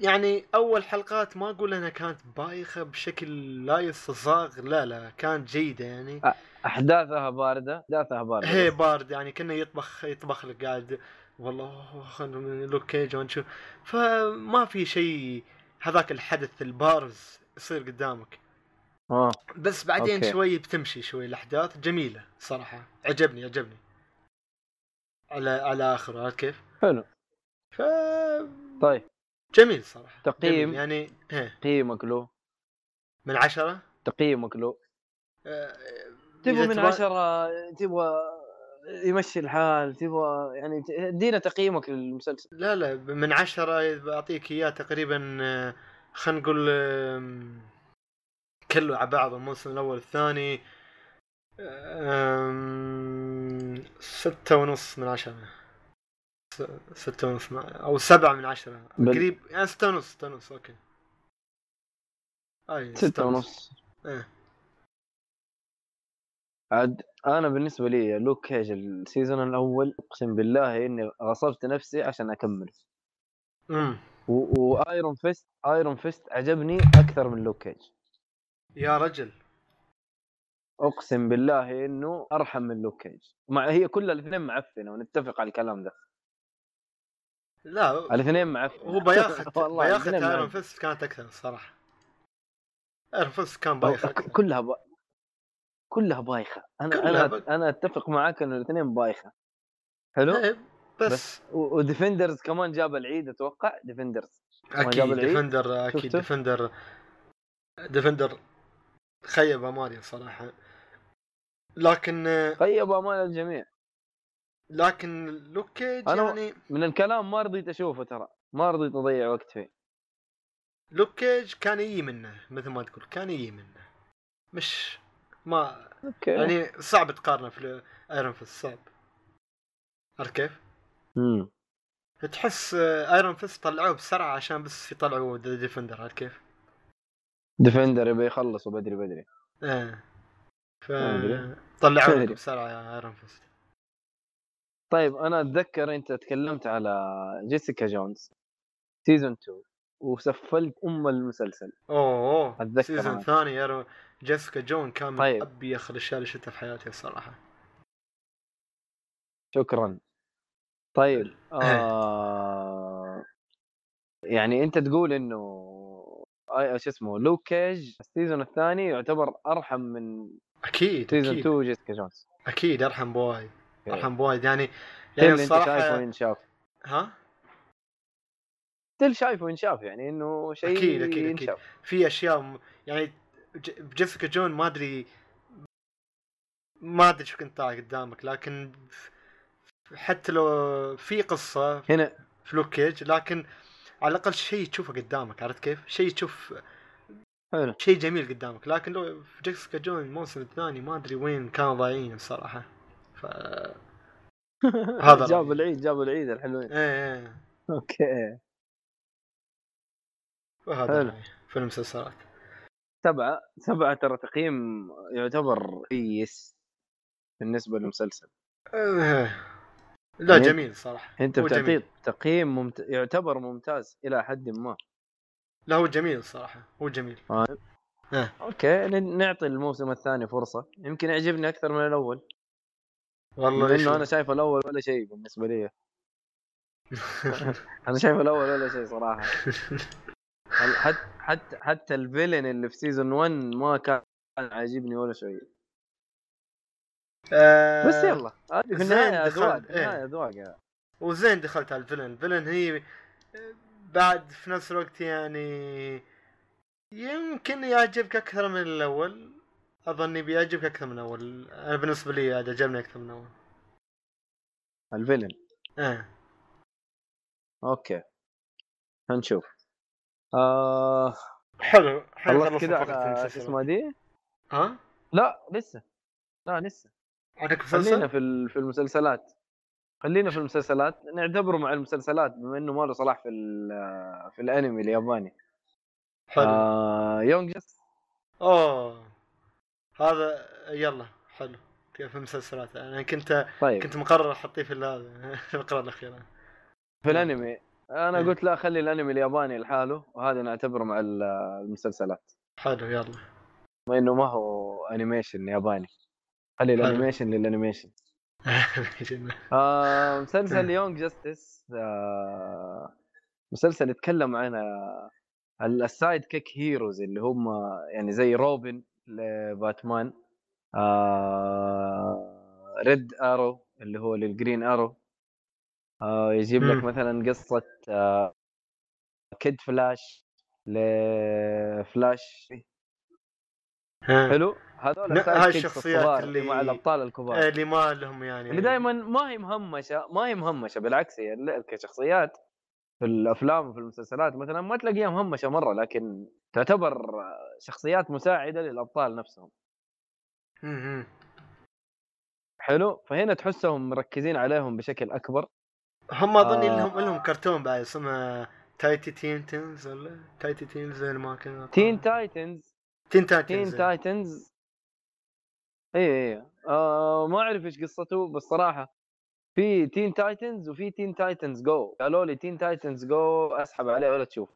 يعني أول حلقات ما أقول أنها كانت بايخة بشكل لا يستساغ لا لا كانت جيدة يعني أحداثها باردة أحداثها باردة هي. بارد يعني كنا يطبخ يطبخ لك قاعد. والله خلنا من Luke Cage ونشوف فما في شيء هذاك الحدث البارز يصير قدامك. آه. بس بعدين okay. شوي بتمشي شوي الأحداث. جميلة صراحة. عجبني عجبني. على على آخره عرفت كيف؟ حلو. ف طيب. جميل صراحة. تقييم؟ جميل. يعني ها تقييمك له؟ من عشرة؟ تقييمك له؟ آه، تبغى من عشرة تبغى يمشي الحال تبغى يعني ادينا تقييمك للمسلسل. لا لا من عشرة بعطيك إياه تقريبا آه، خلينا نقول كله على بعض الموسم الأول الثاني ستة ونص من عشرة. ستة ونص أو سبعة من عشرة. بل- قريب يعني ستة ونص ستة ونص okay. أي ستة ونص. إيه. عاد أنا بالنسبة لي Luke Cage ال season الأول أقسم بالله إني غصبت نفسي عشان اكمل امم و Iron Fist Iron Fist عجبني أكثر من Luke Cage يا رجل. أقسم بالله إنه أرحم من Luke Cage مع هي كل الاثنين معفنة ونتفق على الكلام ده. لا الاثنين معفنة. هو بياخت بياخت Iron. Fist كانت أكثر الصراحة. Iron Fist كان بايخ. كلها ب... كلها بايخة. أنا كلها أنا ب- أنا أتفق معاك انه الإثنين بايخة. حلو؟ إيه، بس, بس و- و Defenders كمان جاب العيد أتوقع؟ Defenders. أكيد؟ Defender أكيد شفته؟ Defender. Defender خيب امالي صراحة. لكن طيب أمال الجميع. لكن Luke Cage أنا- يعني من الكلام ما رضيت أشوفه ترى. ما رضيت أضيع وقت فيه. Luke Cage كان يجي منه مثل ما تقول كان يجي منه. مش ما أوكي يعني صعب تقارنه في Iron Fist صعب عرفت كيف؟ مم. تحس Iron Fist طلعوه بسرعة عشان بس يطلعوا The Defenders عرفت كيف؟ Defenders يبي يخلصوا بدري بدري إيه ف. طلعوه. بسرعة يا Iron Fist طيب أنا أتذكر أنت تكلمت على جيسيكا جونز season 2 وسفلت أم المسلسل أوه أتذكر season أنا. ثاني يا جيسيكا جون كان من طيب. أبيخ الأشياء اللي شفتها في حياتي الصراحة. شكرا. طيب (laughs) آه يعني أنت تقول إنه آه شو اسمه لوك كيج ال season الثاني يعتبر أرحم من أكيد season أكيد. 2 جيسيكا جونز. أكيد أرحم بوايد أوكي. أرحم بوايد. يعني يعني يعني أنت شايفه الصراحة ينشاف ها؟ still شايفه ينشاف يعني إنه شيء أكيد، أكيد، أكيد. في أشياء يعني جيسيكا جون ما أدري ما أدري شو كنت طالع قدامك لكن حتى لو في قصة هنا. في لوك كيج لكن على الأقل شيء تشوفه قدامك عرفت كيف؟ شيء تشوف حلو. شيء جميل قدامك لكن لو في جيسيكا جون الموسم الثاني ما أدري وين كانوا ضايعين الصراحه ف (laughs) هذا جابوا. العيد جابوا العيد الحلوين. إيه إيه أوكي. وهذا في المسلسلات. سبعة سبعة ترى تقييم يعتبر كويس بالنسبة للمسلسل. إيه. لا يعني جميل صراحة. أنت بتعطيه جميل. تقييم ممت... يعتبر ممتاز إلى حد ما. لا هو جميل صراحة هو جميل. أوكي ن- نعطي الموسم الثاني فرصة. يمكن يعجبني أكثر من الأول. والله لأنه أنا شايف الأول ولا شيء بالنسبة لي. (laughs) (laughs) أنا شايف الأول ولا شيء صراحة. (laughs) حتى حتى حتى الفيلن اللي في سيزون 1 ما كان عاجبني ولا شيء. آه، بس يلا. هذه في دخل- أذواق إيه. النهاية أذواق يعني. وزين دخلت على الفيلن. الفيلن هي بعد في نفس الوقت يعني يمكن يعجبك أكثر من الأول. أظني بيعجبك أكثر من اول أنا بالنسبة لي عجبني أكثر من اول الفيلن. إيه. أوكي. هنشوف. آه حلو خلصنا كذا على شو. اسمها دي؟ ها؟ لا لسه. لا لسه. عندك خلينا مسلسل؟ في ال- في المسلسلات. خلينا في المسلسلات. نعتبره مع المسلسلات بما إنه ما له صلاح في في الأنمي الياباني. حلو. آه Young Justice أوه هذا يلا حلو. في المسلسلات؟ أنا كنت طيب. كنت مقرر أحطيه في هذا في الفقره الاخيره في الأنمي. أنا إيه. قلت لا خلي الأنمي الياباني لحاله وهذا نعتبره مع ال- المسلسلات. حلو يلا. بما إنه ما هو animation ياباني. خلي. ال animation لل animation (laughs) آه مسلسل Young Justice آه مسلسل يتكلم عن آه، ال sidekick heroes اللي هم يعني زي روبن لباتمان آه Red Arrow اللي هو لل Green Arrow. يجيب لك مم. مثلا قصة آه Kid Flash ل Flash ها. حلو هذول هاي الشخصيات اللي- مع الأبطال الكبار إيه، اللي ما لهم يعني اللي دائما ما هي مهمشة ما هي مهمشة بالعكس هي كشخصيات في الأفلام وفي المسلسلات مثلا ما تلاقيها مهمشة مرة لكن تعتبر شخصيات مساعدة للأبطال نفسهم مم. حلو فهنا تحسهم مركزين عليهم بشكل أكبر هم أظني آه. لهم لهم كرتون بعد اسمه تايتي Teen Titans ولا؟ تايتي teens زي ما كان تين تايتنز تين تين تايتنز تايتنز اي اي آه ما أعرف إيش قصته بس صراحة في Teen Titans وفي Teen Titans Go قالوا لي Teen Titans Go أسحب عليه ولا تشوف.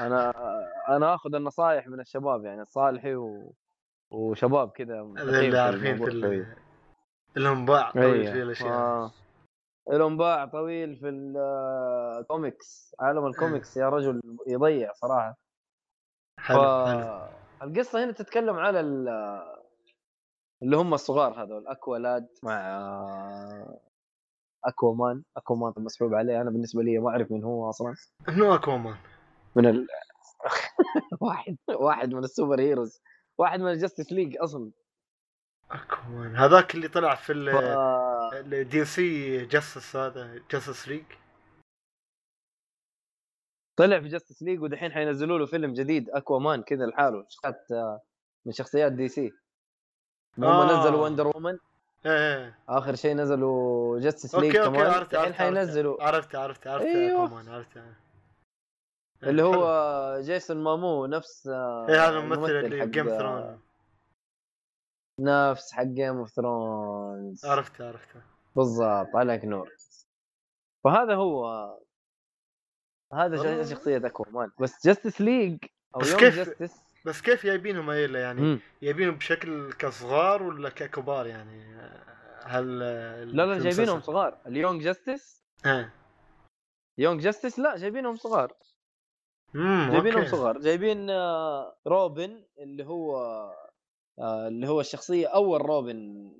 أنا أنا آخذ النصائح من الشباب يعني الصالحي و... وشباب كذا اللي عارفين ال- لهم باع طويل إيه. في الأشياء. آه. لهم باع طويل في الكوميكس عالم الكوميكس يا رجل يضيع صراحة. حلو حلو. القصة هنا تتكلم على ال- اللي هم الصغار هذول Aqualad مع Aquaman Aquaman مسحوب عليه أنا بالنسبة لي ما أعرف من هو أصلا. منو Aquaman من ال... (laughs) واحد واحد من ال superheroes واحد من ال Justice League أصلا. Aquaman هذاك اللي طلع في ف... ال DC Justice هذا Justice League. طلع في Justice League ودحين حينزلوا له فيلم جديد Aquaman كذا لحاله شخصيات آه، من شخصيات DC. هم آه. نزلوا Wonder Woman إيه آخر شيء نزلوا Justice League أوكي أوكي كمان عرفت عرفت حينزلوا. عرفت عرفت عرفت أيوه. Aquaman عرفت. اللي حلو. هو جيسون مامو نفس آه، إيه هذا الممثل اللي Game Thrones نفس حق Game of Thrones عرفته عرفته بالضبط عليك نور فهذا هو هذا شخصية Aquaman بس Justice League أو بس يوم كيف- Justice بس كيف جايبينهم هيلا يعني؟ يبينهم بشكل كصغار ولا ككبار يعني؟ هل لا لا جايبينهم صغار. ال Young Justice ها. Young Justice لا جايبينهم صغار. جايبينهم. صغار. جايبين آه، روبن اللي هو آه، اللي هو الشخصية أول روبن.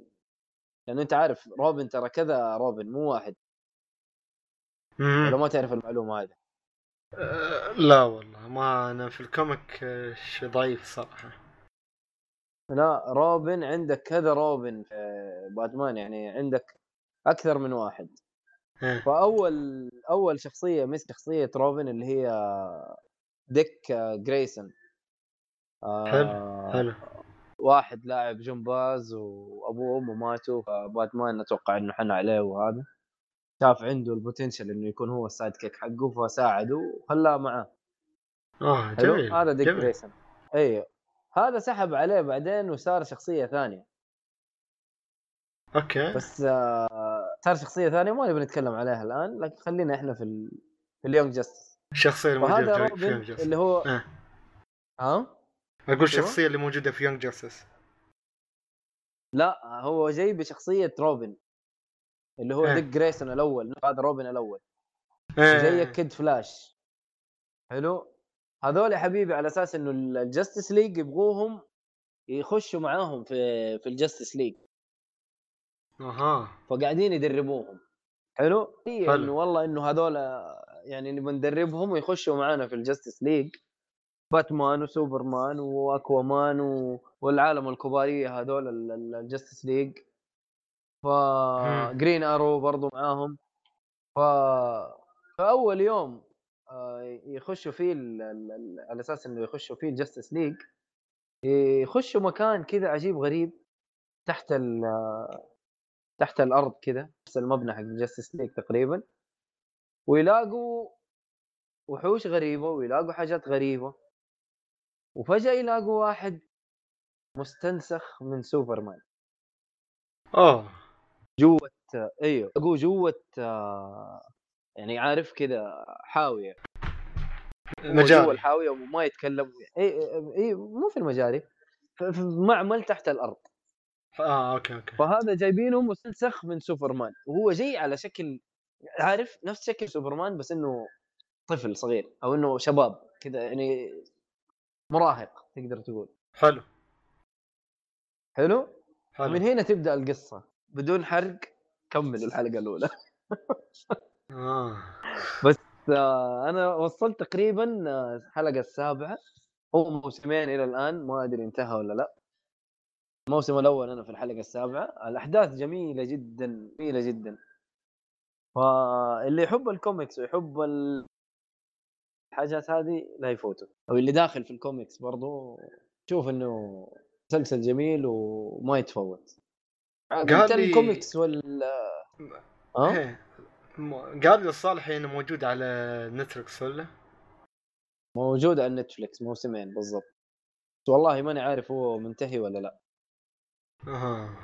لأنه أنت عارف روبن ترى كذا روبن مو واحد. ولا ما تعرف المعلومة هذه؟ أه، لا والله ما أنا في ال comic شيء ضعيف صراحة. لا روبن عندك كذا روبن في باتمان يعني عندك أكثر من واحد. فأول أول شخصية مسك شخصية روبن اللي هي ديك آه، جريسون آه، حلو حلو. واحد لاعب جمباز وابوه وامه ماتوا فباتمان أتوقع إنه حن عليه وهذا شاف عنده ال potential إنه يكون هو ال sidekick حقه فساعده وخلاه معاه. آه جميل هذا ديك. جريسون أيوه هذا سحب عليه بعدين وصار شخصية ثانية. okay. بس آه صار شخصية ثانية ما نبي نتكلم عليها الآن لكن خلينا إحنا في ال... في ال Young Justice الشخصيه الموجودة في روبن Young Justice اللي هو آه. أقول. الشخصيه اللي موجودة في Young Justice لا هو جاي بشخصية روبن اللي هو إيه. ديك جريسون الأول هذا روبن الأول. آه. زي Kid Flash حلو؟ هذول يا حبيبي على أساس إنه ال Justice League يبغوهم يخشوا معاهم في في ال Justice League أها. فقاعدين يدربوهم. حلو؟ هي حلو. إنه والله إنه هذول يعني نبغى ندربهم ويخشوا معانا في ال Justice League باتمان وسوبرمان واكوامان و... والعالم الكباريه هذول ال Justice League ف. Green Arrow برضو معاهم ف فاول يوم آه، يخشوا فيه. ال... على أساس إنه يخشوا فيه ال Justice League يخشوا مكان كذا عجيب غريب تحت ال... تحت الأرض كذا نفس المبنى حق ال Justice League تقريبا ويلاقوا وحوش غريبة ويلاقوا حاجات غريبة وفجأة يلاقوا واحد مستنسخ من سوبرمان. اوه جوة أيوه يلاقوه جوة آه، يعني عارف كذا حاوية. جوا مجال الحاوية وما يتكلم إي إي مو في المجاري في معمل تحت الأرض. آه okay okay. فهذا جايبينه مستنسخ من سوبرمان. وهو جاي على شكل عارف نفس شكل سوبرمان بس إنه طفل صغير أو إنه شباب كذا يعني مراهق تقدر تقول. حلو. حلو؟ حلو. ومن هنا تبدأ القصة بدون حرق كملوا الحلقة الأولى. آه. آه، أنا وصلت تقريبا آه، الحلقة السابعة. هو موسمين إلى الآن ما أدري انتهى ولا لا. الموسم الأول أنا في الحلقة السابعة. الأحداث جميلة جدا جميلة جدا. فاللي يحب الكوميكس ويحب ال- الحاجات هذه لا يفوته أو اللي داخل في الكوميكس برضو شوف إنه مسلسل جميل وما يتفوت. قال لي- الكوميكس وال ها؟ إيه. قال لي الصالح إنه موجود على نتفلكس ولا؟ موجود على نتفلكس موسمين بالضبط. والله ماني عارف هو منتهي ولا لا. أها.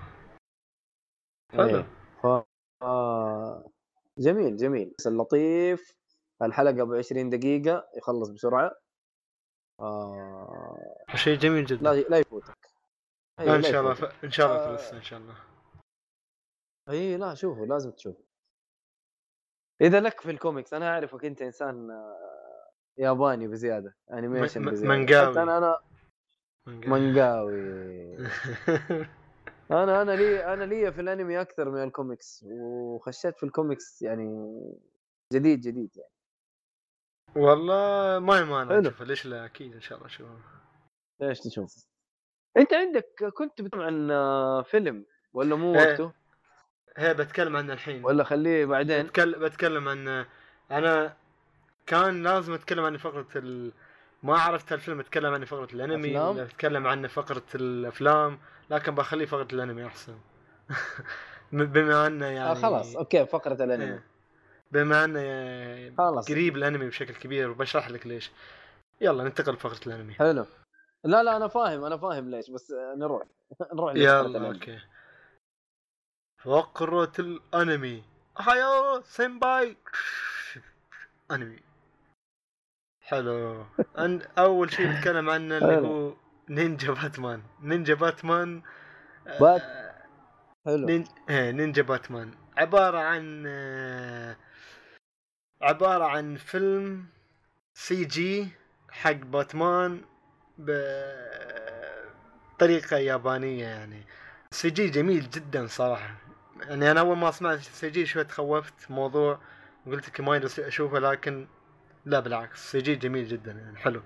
حلو. إيه. ف... آه، جميل جميل. بس اللطيف الحلقة ب 20 دقيقة يخلص بسرعة. آه... شيء جميل جدا. لا لا يفوتك. أي لا إن شاء الله. ف... إن شاء الله. فلسطين إن شاء الله. إي لا شوفه لازم تشوفه. إذا لك في الكوميكس أنا أعرفك أنت إنسان آه، ياباني بزيادة animation بزيادة. حتى أنا أنا منقاوي (laughs) أنا أنا لي أنا لي في الأنمي أكثر من الكوميكس وخشيت في الكوميكس يعني جديد جديد يعني. والله ما يمانع. نشوفه ليش لا أكيد إن شاء الله اشوفه إيش تشوف؟ أنت عندك كنت بتكلم عن آه، فيلم ولا مو إيه. وقته هي بتكلم عنه الحين ولا خليه بعدين بتكلم بتكلم عن أنا كان لازم أتكلم عن فقرة ال... ما عرفت الفيلم أتكلم عن فقرة الأنمي؟ ولا أتكلم عن فقرة الأفلام لكن بخليه فقرة الأنمي أحسن (laughs) بما أنه يعني آه خلاص okay فقرة الأنمي إيه. بما انه خلاص. قريب الأنمي بشكل كبير وبشرح لك ليش. يلا ننتقل لفقرة الأنمي. حلو. لا لا أنا فاهم أنا فاهم ليش بس نروح. (laughs) نروح يلا. okay. فقرة الأنمي. おはよう 先輩 (laughs) أنمي. حلو. أن (laughs) أول شيء نتكلم عنه اللي. هو نينجا باتمان. نينجا باتمان آه، بات- حلو. إيه، نينجا باتمان. عبارة عن آه، عبارة عن فيلم CG حق باتمان بطريقة يابانية يعني. CG جميل جدا صراحة. يعني أنا أول ما سمعت CG شوي تخوفت موضوع قلت لك ما أشوفه لكن لا بالعكس CG جميل جدا يعني حلو.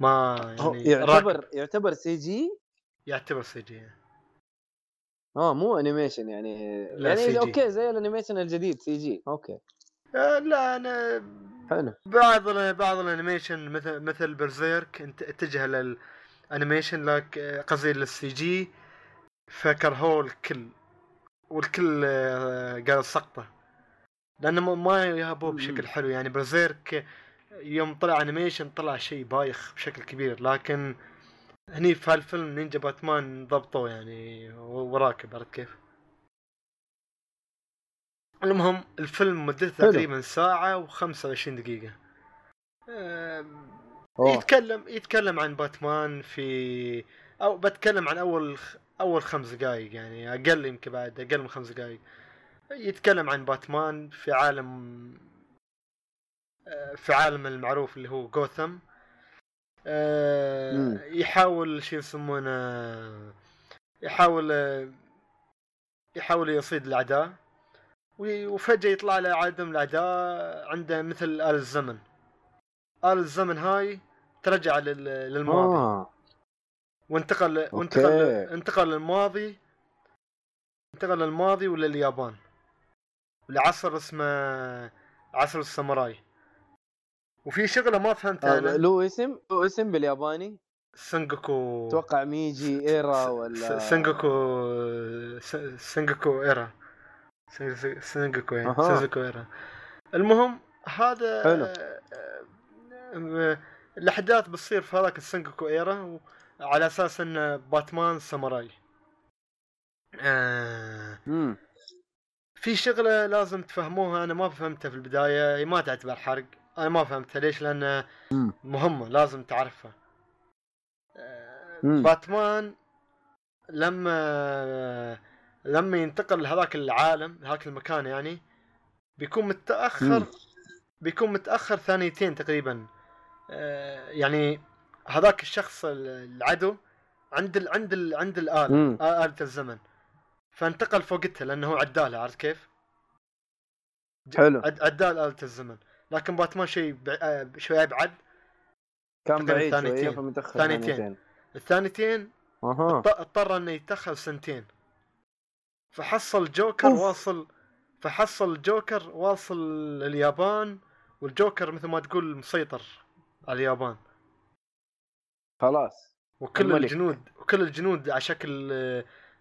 ما يعني يعتبر راكب. يعتبر CG يعتبر CG آه مو animation يعني. لا، يعني. okay زي ال animation الجديد CG okay. آه، لا أنا حلو بعض ال- بعض ال animation مثل مثل Berserk انت اتجه لل animation لك قصدي لل CG فكرهوه الكل والكل آه، قال سقطه لأنه ما- ما يهبوه. بشكل حلو يعني Berserk يوم طلع animation طلع شيء بايخ بشكل كبير لكن هني في هالفيلم نينجا باتمان ضبطوه يعني وراكب عرفت كيف؟ المهم الفيلم مدته. تقريبا ساعة و25 دقيقة. يتكلم يتكلم عن باتمان في أو بتكلم عن أول أول خمس دقائق يعني أقل يمكن بعد أقل من خمس دقائق. يتكلم عن باتمان في عالم آه، في عالم المعروف اللي هو جوثم. آه،. يحاول شو يسمونه يحاول آه، يحاول يصيد الأعداء وفجأة يطلع له عدم الاعداء عنده مثل آل الزمن. آلة الزمن هاي ترجع لل... للماضي. آه. وانتقل okay. وانتقل انتقل للماضي. انتقل للماضي ولا اليابان لعصر اسمه عصر الساموراي. وفي شغلة ما فهمتها آه، أنا. له اسم له اسم بالياباني؟ Sengoku أتوقع Meiji era ولا س- Sengoku س- Sengoku era. يعني ايرا المهم هذا حلو. آه، آه، الأحداث بتصير في هذاك السنجوكو ايرا على أساس إن باتمان ساموراي. آه في شغلة لازم تفهموها أنا ما فهمتها في البداية هي ما تعتبر حرق. أنا ما فهمتها ليش؟ لأن. مهمة لازم تعرفها. آه،. باتمان لما لما ينتقل لهذاك العالم هذاك المكان يعني بيكون متأخر مم. بيكون متأخر ثانيتين تقريبا آه، يعني هذاك الشخص العدو عند ال عند ال عند. آه، آلة الزمن فانتقل فوقتها لأنه هو عداله عرفت كيف؟ حلو. عد- عدال آلة الزمن لكن باتمان شيء بع... آه، شوي أبعد كان بعيد ثانيتين. ثانيتين. ثانيتين الثانيتين اضطر إنه يتاخر سنتين فحصل جوكر أوف. واصل فحصل جوكر واصل اليابان والجوكر مثل ما تقول مسيطر على اليابان خلاص وكل الملك. الجنود وكل الجنود على شكل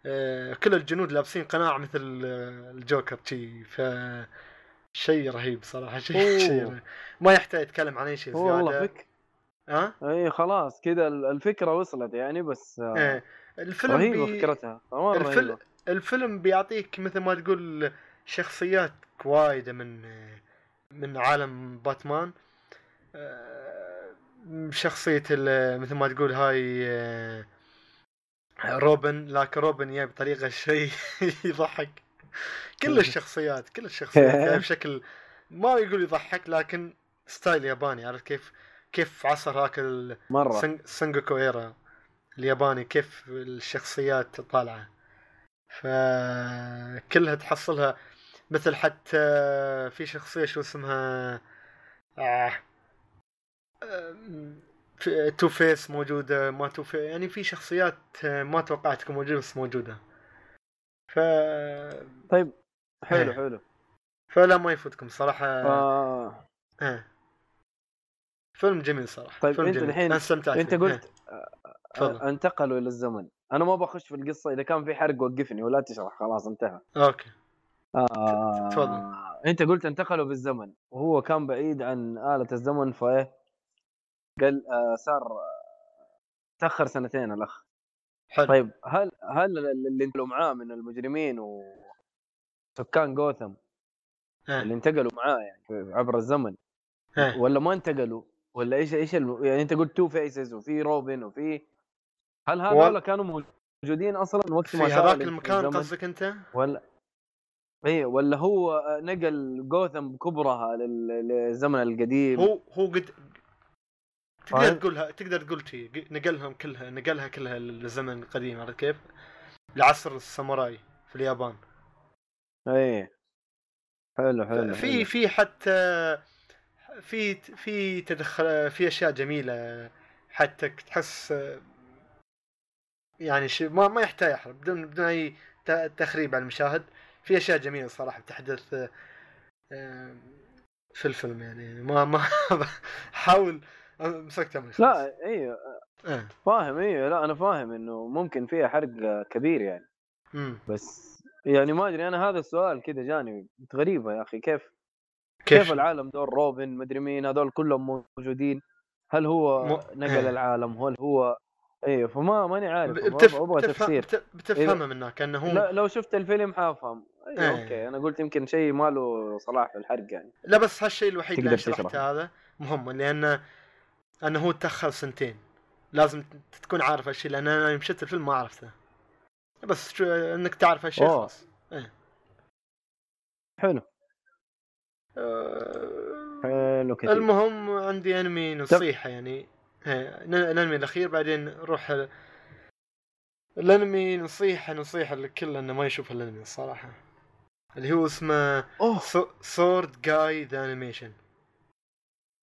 آه، كل الجنود لابسين قناع مثل آه، الجوكر شي ف شيء رهيب صراحة شيء رهيب. ما يحتاج يتكلم عن أي شيء هو والله زيادة فك ها إي خلاص كذا ال- الفكرة وصلت يعني بس آه، إيه. الفيلم رهيبة بي... فكرتها الفيلم الفيلم بيعطيك مثل ما تقول شخصيات وايدة من من عالم باتمان. آه، شخصية مثل ما تقول هاي آه، روبن. لكن روبن يا بطريقة شيء (laughs) يضحك. كل الشخصيات كل الشخصيات. يعني (laughs) بشكل ما يقول يضحك لكن style ياباني. عرفت كيف كيف عصر هاك سنج سنجوكو era الياباني كيف الشخصيات طالعة. فكلها تحصلها مثل حتى في شخصية شو اسمها آه Two Face موجودة ما تو في يعني في شخصيات آه، ما توقعت تكون موجوده بس موجودة ف طيب حلو إيه. حلو فلا ما يفوتكم صراحة آه آه. فيلم جميل صراحة طيب فيلم أنت جميل. الحين- أنت. قلت تفضل. آه، انتقلوا إلى الزمن أنا ما بخش في القصة إذا كان في حرق وقفني ولا تشرح خلاص انتهى. أوكي آه تفضل. أنت قلت انتقلوا بالزمن وهو كان بعيد عن آلة الزمن فإيه قال آه صار آه، تأخر سنتين الأخ حلو طيب هل هل اللي انتقلوا معاه من المجرمين وسكان جوثم آه. اللي انتقلوا معاه يعني عبر الزمن آه. ولا ما انتقلوا ولا إيش إيش الم... يعني أنت قلت Two Faces وفي روبن وفي هل هذول كانوا موجودين أصلا وقت في ما صار هذاك المكان؟ قصدك أنت؟ ولا اي ولا هو نقل جوثم بكبرها لل- للزمن القديم هو هو قد تقدر فاهم؟ تقولها تقدر تقول شي ق- نقلهم كلها نقلها كلها للزمن القديم عرفت كيف؟ لعصر الساموراي في اليابان اي حلو حلو في. في حتى في في تدخل في أشياء جميلة حتى تحس يعني شيء ما ما يحتاج يحرق بدون بدون أي تخريب على المشاهد. في أشياء جميلة صراحة بتحدث آه، في الفيلم يعني. ما ما (laughs) حاول مسكتها من. لا إي آه. فاهم إي لا أنا فاهم إنه ممكن فيها حرق كبير يعني. مم. بس يعني ما أدري أنا هذا السؤال كذا جاني غريبه يا أخي. كيف؟ كيف؟ كيف العالم دول؟ روبن مدري مين هذول كلهم موجودين. هل هو مو- نقل إيه. العالم؟ هل هو أيوه فما ماني عارف بتف... أبغى بتفهم... تفسير. بت- بتفهمها منك كأنه هو لا لو شفت الفيلم حافهم. أيوه إيه. okay. أنا قلت يمكن شيء ما له صلة في الحرق يعني. لا بس هالشيء الوحيد اللي شرحته. هذا مهم لأن انه هو تأخر سنتين. لازم تكون عارف هالشيء لأن أنا يوم شفت الفيلم ما عرفته. بس شو إنك تعرف هالشيء. خلاص. حلو. أه... حلو كثير. المهم عندي أنمي نصيحة يعني. إيه، الانمي الأخير بعدين نروح ال- الأنمي نصيحه نصيحه لكل إنه ما يشوف الأنمي الصراحة. اللي هو اسمه أوه. Sword Gai The Animation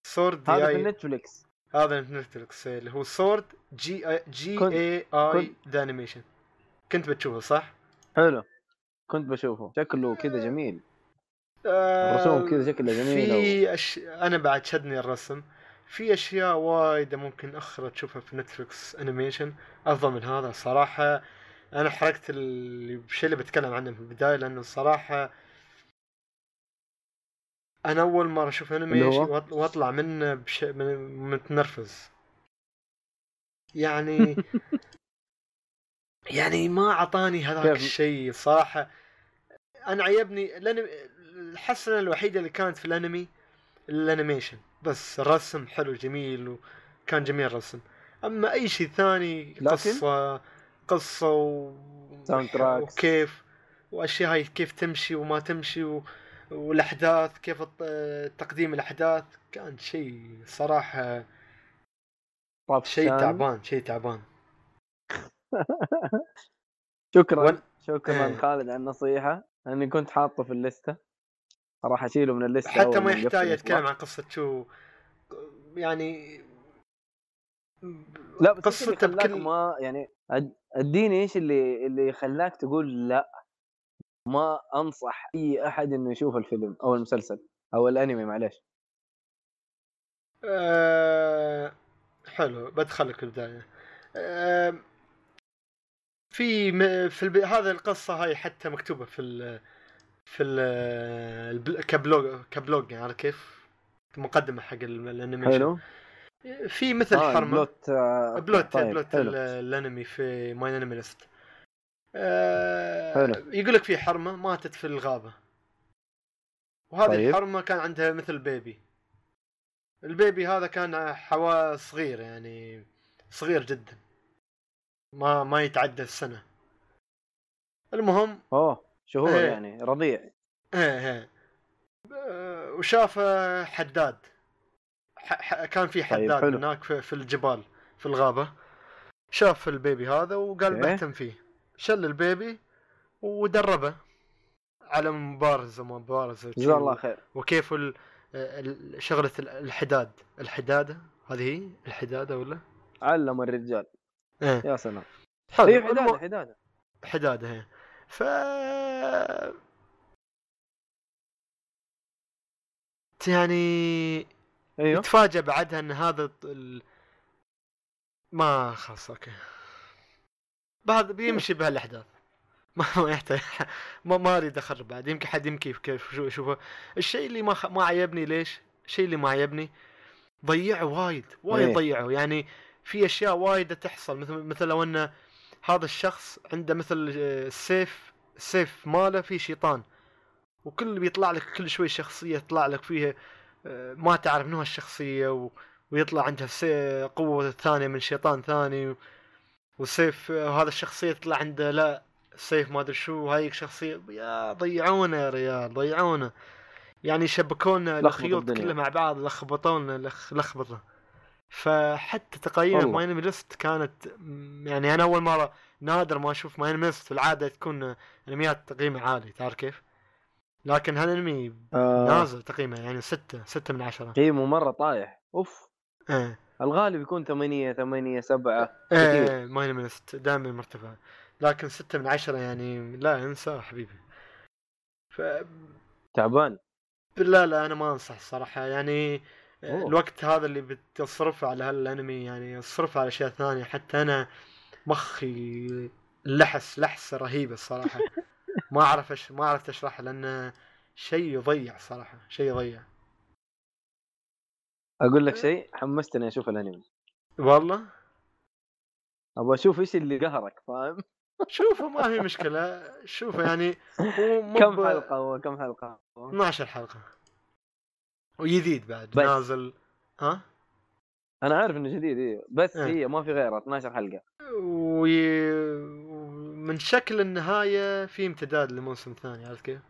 Sword هذا في جاي ال Netflix هذا Netflix اللي هو Sword Gai Gai كنت- اي اي The Animation كنت بتشوفه صح؟ حلو. كنت بشوفه. شكله كذا جميل. آه، الرسوم كذا شكلها جميلة في أش... أنا بعد شدني الرسم. في أشياء وايد ممكن أخرى تشوفها في Netflix animation أفضل من هذا صراحة. أنا حركت اللي الشيء اللي بتكلم عنه في البداية لأنه الصراحه أنا أول مرة أشوف؟ وأط- وأطلع منه بش... من... متنرفز. يعني (laughs) يعني ما أعطاني هذاك؟ الشيء صراحة. أنا عيبني الحسنة الوحيدة اللي كانت في الانمي الأنيميشن. بس الرسم حلو جميل وكان جميل الرسم أما أي شيء ثاني لكن؟ قصة قصة و... وكيف وأشياء هاي كيف تمشي وما تمشي و... والأحداث كيف تقديم الأحداث كان شيء صراحة شيء. تعبان شيء تعبان (laughs) شكرا ون- شكرا إيه. خالد على النصيحة اني كنت حاطه في الليستة راح أشيله من الليستة حتى ما يحتاج. يتكلم عن قصة شو يعني لا قصته خلاك بكل- ما يعني أديني إيش اللي اللي خلاك تقول لا ما أنصح أي أحد إنه يشوف الفيلم أو المسلسل أو الأنمي معلش آه حلو بدخلك في البداية آه في م- في الب... هذا القصة هاي حتى مكتوبة في ال في ال البل- ك prologue ك prologue يعني كيف؟ مقدمة حق ال- ال animation. حلو. في مثل آه حرمة. ال plot آه plot طيب plot الانمي في MyAnimeList آه. يقول لك في حرمة ماتت في الغابة. وهذه طيب. طيب. الحرمة كان عندها مثل baby. ال baby هذا كان حوا صغير يعني صغير جدا. ما ما يتعدى السنة. المهم أوه. شهور إيه. يعني رضيع. إيه إيه. آه، وشاف آه، حداد. ح- ح- كان في حداد طيب،. هناك في, في الجبال في الغابة. شاف البيبي هذا وقال إيه. بهتم فيه. شل البيبي ودربه على مبارزة مبارزة جزاه الله خير. وكيف شغلة ال- الحداد. الحدادة هذه هي؟ الحدادة ولا؟ علم الرجال. إيه. يا سلام. حلو. حدادة حدادة. حدادة هي ف يعني أيوه. يتفاجأ بعدها إن هذا ال... ما خلاص أوكي. بعد بيمشي بهالأحداث. (laughs) ما ما يحتاج. (laughs) ما ما أريد أخرب بعد. يمكن حد يمكن كيف شو اشوفه الشيء اللي ما خ... ما عيبني ليش؟ الشيء اللي ما عيبني ضيعوا وايد. وايد إيه. ضيعوا. يعني في أشياء وايد تحصل. مثل مثل لو ان هذا الشخص عنده مثل آه، السيف السيف ماله فيه شيطان. وكل بيطلع لك كل شوي شخصية تطلع لك فيها آه، ما تعرف منو هالشخصية و... ويطلع عندها سي... قوة ثانية من شيطان ثاني. و... والسيف آه، هذا الشخصية تطلع عنده لا سيف ما أدري شو هاي شخصية يا ضيعونا يا ريال ضيعونا. يعني شبكونا الخيوط. كلها مع بعض لخبطونا لخ... فحتى تقييم. MyAnimeList كانت يعني أنا أول مرة نادر ما أشوف MyAnimeList في العادة تكون أنميات تقييمها عالي تعرف كيف؟ لكن هالأنمي آه. نازل تقييمه يعني ستة ستة من عشرة. قيمه مرة طايح. أوف. إيه. الغالب يكون 8 8 7 كثير. إيه MyAnimeList دائما مرتفع. لكن ستة من عشرة يعني لا أنسى حبيبي. ف تعبان. لا لا أنا ما أنصح الصراحة. يعني أوه. الوقت هذا اللي بتصرفه على هالانمي يعني اصرفه على أشياء ثانية. حتى أنا مخي لحس لحسة رهيبة الصراحة. (laughs) ما أعرف إيش ما عرفت اشرحها لأنه شيء يضيع صراحة شيء يضيع. أقول لك شيء حمستني أشوف الأنمي. والله؟ أبغى أشوف إيش اللي قهرك فاهم؟ شوفوا ما في مشكلة. شوفوا يعني هو (laughs) مو كم حلقة هو؟ كم حلقة هو؟ 12 حلقة. وجديد بعد بس. نازل ها أنا عارف إنه جديد إيه. بس إيه. هي ما في غيرها 12 حلقة وي... ومن شكل النهاية في امتداد لموسم ثاني عرفت كيف؟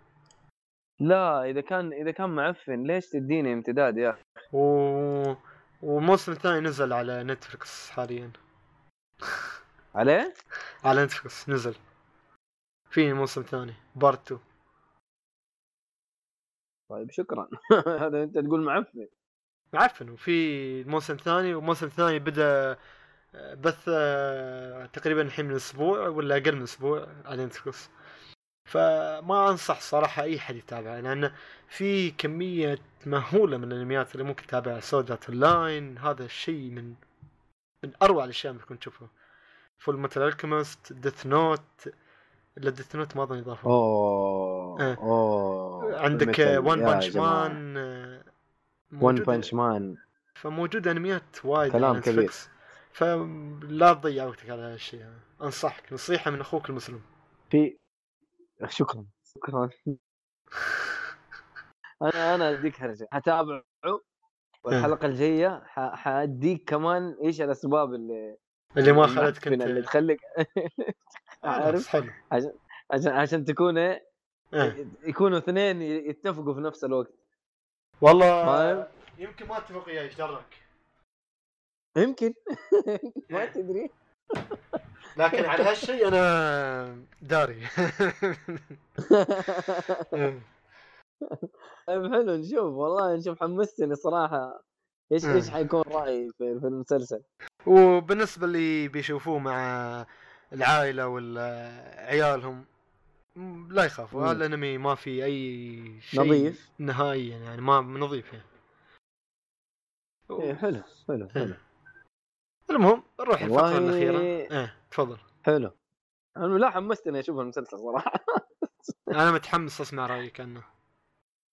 لا إذا كان إذا كان معفن ليش تديني امتداد يا أخي و... وموسم ثاني نزل على Netflix حاليا (laughs) عليه؟ على Netflix نزل في موسم ثاني part 2 طيب شكرا. (laughs) هذا أنت تقول معفن. معفن وفي الموسم الثاني والموسم الثاني بدأ بث تقريبا الحين من أسبوع ولا أقل من أسبوع على Netflix. فما أنصح صراحة أي حد يتابعه لأن في كمية مهولة من الأنميات اللي ممكن تتابعها Sword Art Online هذا الشيء من من أروع الأشياء اللي ممكن تشوفها. Fullmetal Alchemist Death Note إلا Death Note ما أظن اضافه أوه إيه. أوه. عندك. One Punch. Man One Punch Man فموجود أنميات وايد كلام على Netflix. فلا تضيع وقتك على هالشيء. أنصحك نصيحة من أخوك المسلم. في شكرا. شكرا. (laughs) أنا أنا أديك هرجه هتابعه والحلقة الجاية ح- حأديك كمان إيش الأسباب اللي اللي ما خلتك المعفنة اللي انت تخليك (laughs) عارف عارف حلو. عشان عشان تكون إيه إيه. يكونوا اثنين يتفقوا في نفس الوقت. والله فاهم؟ يمكن ما أتفق وياي إيش درك يمكن. (laughs) ما تدري. لكن على هالشيء أنا داري. (laughs) طيب حلو نشوف. والله نشوف حمستني صراحة. إيش. إيش حيكون رأيي في, في المسلسل؟ وبالنسبة اللي بيشوفوه مع العائلة ولا عيالهم م- لا يخافوا الأنمي ما في أي شيء نظيف. نهائيا يعني ما نظيف يعني. إيه حلو حلو حلو. المهم نروح الفقرة الأخيرة. إيه تفضل. حلو. أنا لا حمستني أشوف المسلسل صراحة. (laughs) أنا متحمس أسمع رأيك عنه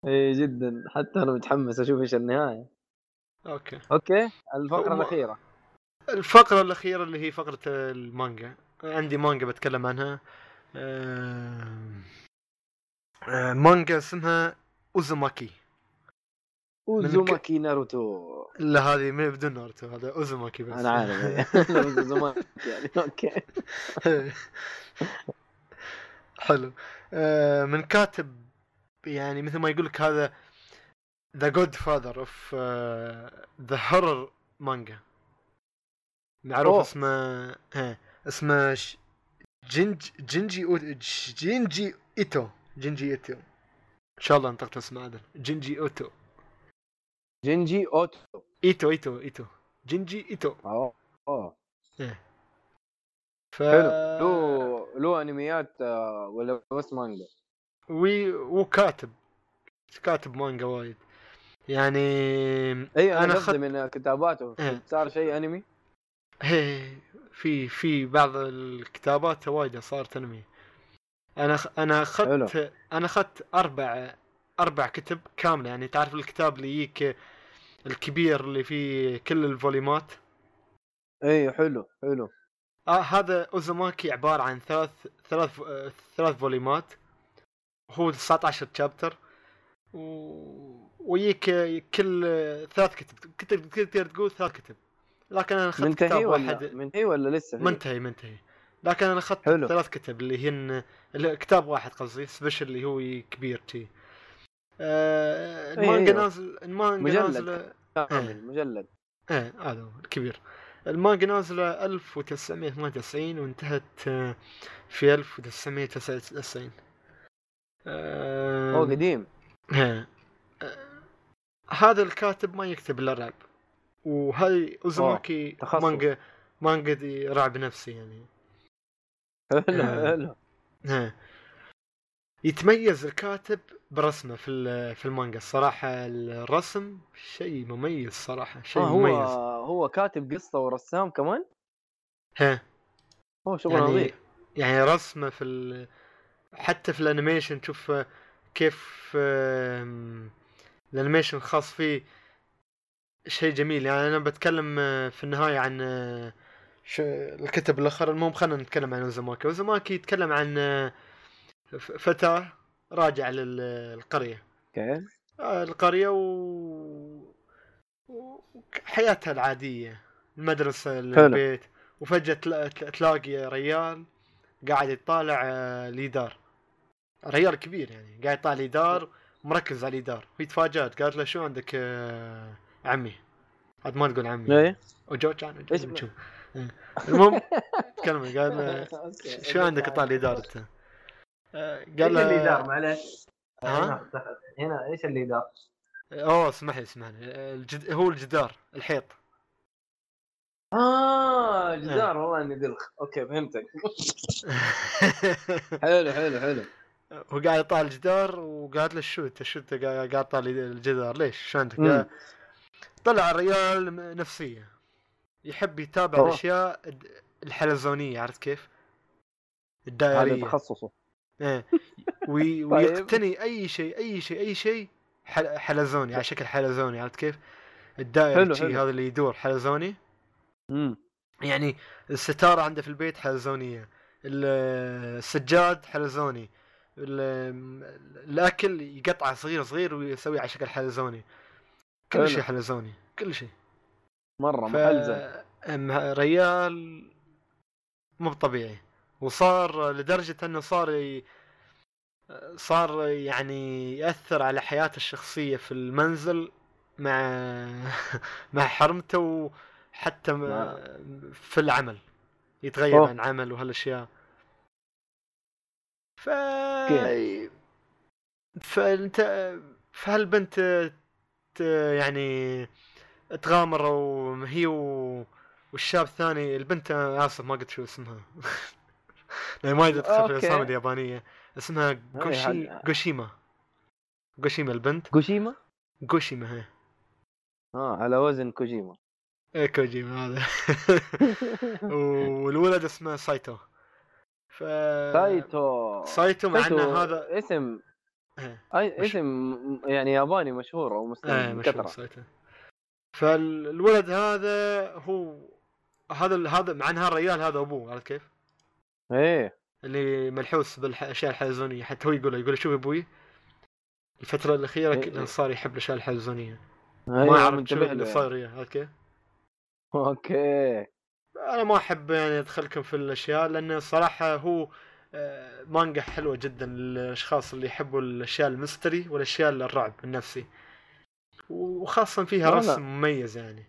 اي جدا. حتى أنا متحمس أشوف إيش النهاية. okay. okay الفقرة الأخيرة. الفقرة الأخيرة اللي هي فقرة المانجا. عندي مانجا بتكلم عنها. آه، آه، مانجا اسمها أوزوماكي. أوزوماكي ناروتو. لا هذه ما بدون ناروتو هذا أوزوماكي بس. أنا عارف. (laughs) أوزوماكي يعني okay. حلو. آه، من كاتب يعني مثل ما يقول لك هذا the godfather of the horror manga معروف أوه. اسمه ها. اسمه ش- جنج جنجي أو... جنجي إيتو. جنجي إيتو. إن شاء الله نطقت اسمه عدل جنجي أوتو. جينجي أوتو. إيتو إيتو إيتو. جنجي إيتو. أوه. اوه ف حلو. له له أنميات آه، ولا بس مانجا؟ وي وكاتب. كاتب مانجا وايد. يعني اي أنا أنا أخذت- من كتاباته. إيه. صار شيء أنمي؟ هي في في بعض الكتابات وايد صارت انمي أنا. أنا أخذت أنا أخذت أربع أربع كتب كاملة. يعني تعرف الكتاب اللي يجيك الكبير اللي فيه كل الفوليمات؟ اي حلو حلو. آه هذا اوزوماكي عبارة عن ثلاث ثلاث ثلاث فوليمات. هو 19 chapter و... ويجيك كل ثلاث كتب كتب تقدر تقول ثلاث كتب. لكن أنا أخذت منتهي كتاب ولا واحد منتهي ولا لسه فيه؟ منتهي منتهي لكن أنا أخذت. ثلاث كتب اللي هن كتاب واحد قصدي special اللي هو كبير تي آه المانجا أيوه. نازل المانجا مجلد. نازله كامل مجلد إيه هذا هو الكبير المانجا نازلة 1998 وانتهت آه، في 1999 آه هو قديم ها. آه، هذا الكاتب ما يكتب إلا رعب وهاي اوزوماكي تخصص. مانجا مانجا دي رعب نفسي يعني. آه. حلو ها. يتميز الكاتب برسمه في في المانجا. الصراحة الرسم شيء مميز صراحة شيء آه هو مميز. هو كاتب قصة ورسام كمان؟ ها. هو شغل يعني نظيف يعني رسمه في ال... حتى في ال animation تشوف كيف ال animation الخاص فيه شيء جميل. يعني أنا بتكلم آه، في النهاية عن آه،. الكتب الآخر المهم خلينا نتكلم عن اوزوماكي اوزوماكي يتكلم عن آه، ف- فتاة راجع للقرية. أوكي. القرية و... وحياتها العادية. المدرسة البيت. وفجأة تلا- تلاقي ريال قاعد يطالع الإدار ريال كبير يعني قاعد يطالع الإدار مركز على الإدار وهي تفاجأت قالت له شو عندك آه، عمي. عاد ما تقول عمي. إيه؟ وجو كان شو إيه. المهم تكلم قال (laughs) له. شو عندك طالع الإدار انت آه، قال اللي دار له معلش ها؟ هنا هنا إيش اللي دار؟ أوه اسمح لي اسمح لي. الجد... هو الجدار الحيط. آه جدار والله إني دلخ أوكي فهمتك. (laughs) حلو حلو حلو. هو قاعد يطالع الجدار وقالت له الشوت الشوت قاعد قاعد طالع الجدار؟ ليش؟ شو عندك؟ طلع الرجال نفسية يحب يتابع أوه. الأشياء الحلزونية عرفت كيف؟ هذا الدائرية تخصصه إيه (laughs) وي... طيب. ويقتني أي شيء أي شيء أي شيء حل... حلزوني على شكل حلزوني عرفت كيف؟ الدائري. هذا اللي يدور حلزوني امم يعني الستارة عنده في البيت حلزونية ال- السجاد حلزوني ال- الأكل يقطعه صغير صغير ويسويه على شكل حلزوني كل. شيء حلزوني كل شيء مرة أم- ريال مو طبيعي وصار لدرجة إنه صار ي... صار يعني يأثر على حياته الشخصية في المنزل مع (laughs) مع حرمته وحتى م- مع- في العمل يتغير أوه. عن عمل وهالأشياء ف؟ فأنت فهالبنت. يعني تغامر وهي. والشاب الثاني البنت آسف ما قلت شو اسمها. (laughs) لأن ما يدخل في. الأسامي اليابانية. اسمها جوشي هل- جوشيما. جوشيما البنت. كوشيما جوشيما هي. آه على وزن كوجيما. إيه كوجيما هذا. (laughs) (laughs) والولد اسمه سايتو. ف سايتو. سايتو مع إنه هذا اسم إيه. أي مش- اسم يعني ياباني مشهور أو مشهور بكثره سايتو فالولد هذا هو هذا هذا مع ان هالرجال هذا أبوه عرفت كيف؟ إيه. اللي ملحوس بالاشياء الحلزونيه حتى هو يقول يقول شوف أبوي. الفترة الأخيرة إيه إيه. صار يحب الأشياء الحلزونية ما أيوه أعرف شو اللي صاير كيف؟ أوكي. أنا ما أحب يعني أدخلكم في الأشياء لأن الصراحة هو مانجا حلوة جدا للأشخاص اللي يحبوا الأشياء الميستري والأشياء الرعب النفسي وخاصة فيها. رسم مميز يعني.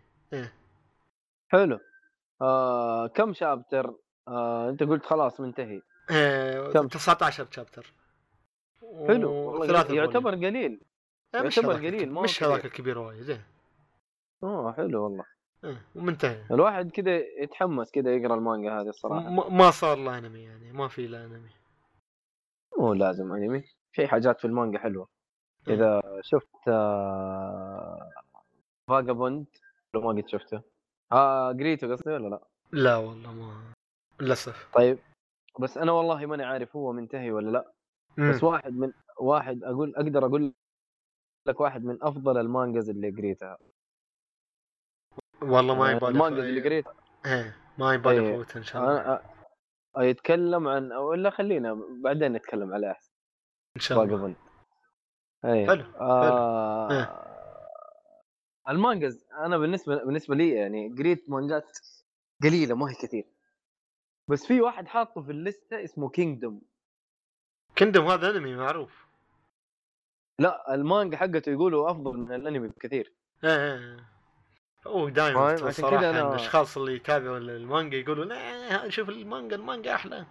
حلو. آه كم شابتر؟ آه أنت قلت خلاص منتهي. آه، كم؟ 19 شابتر. حلو. والله يعتبر قليل. مش يعتبر قليل، مش. هذاك الكبير وايد إيه. آه حلو والله. إيه، ومنتهي. الواحد كذا يتحمس كذا يقرأ المانجا هذه الصراحة. م- ما صار له أنمي يعني ما في له أنمي. مو لازم أنمي في حاجات في المانجا حلوة. إذا شفت آه Vagabond لو ما قد شفته. آه قريته قصدي ولا لا؟ لا والله ما للأسف. طيب بس أنا والله ماني عارف هو منتهي ولا لا. بس مم. واحد من واحد أقول أقدر أقول لك واحد من أفضل ال mangas اللي قريتها. والله ما يبالي ال mangas اللي قريتها إيه ما يبالي إيه. فوت إن شاء الله. يتكلم عن ولا خلينا بعدين نتكلم عليه أحسن. إن شاء الله. Vagabond اي حلو آه إيه. ال mangas أنا بالنسبة بالنسبة لي يعني قريت مانجات قليلة ما هي كثير. بس في واحد حاطه في الليستة اسمه Kingdom Kingdom هذا أنمي معروف. لا المانجا حقته يقولوا أفضل من الأنمي بكثير. إيه إيه إيه. هو دائما الصراحه كذا أنا- أنا... الأشخاص اللي يتابعوا المانجا يقولوا لا شوف المانجا المانجا أحلى.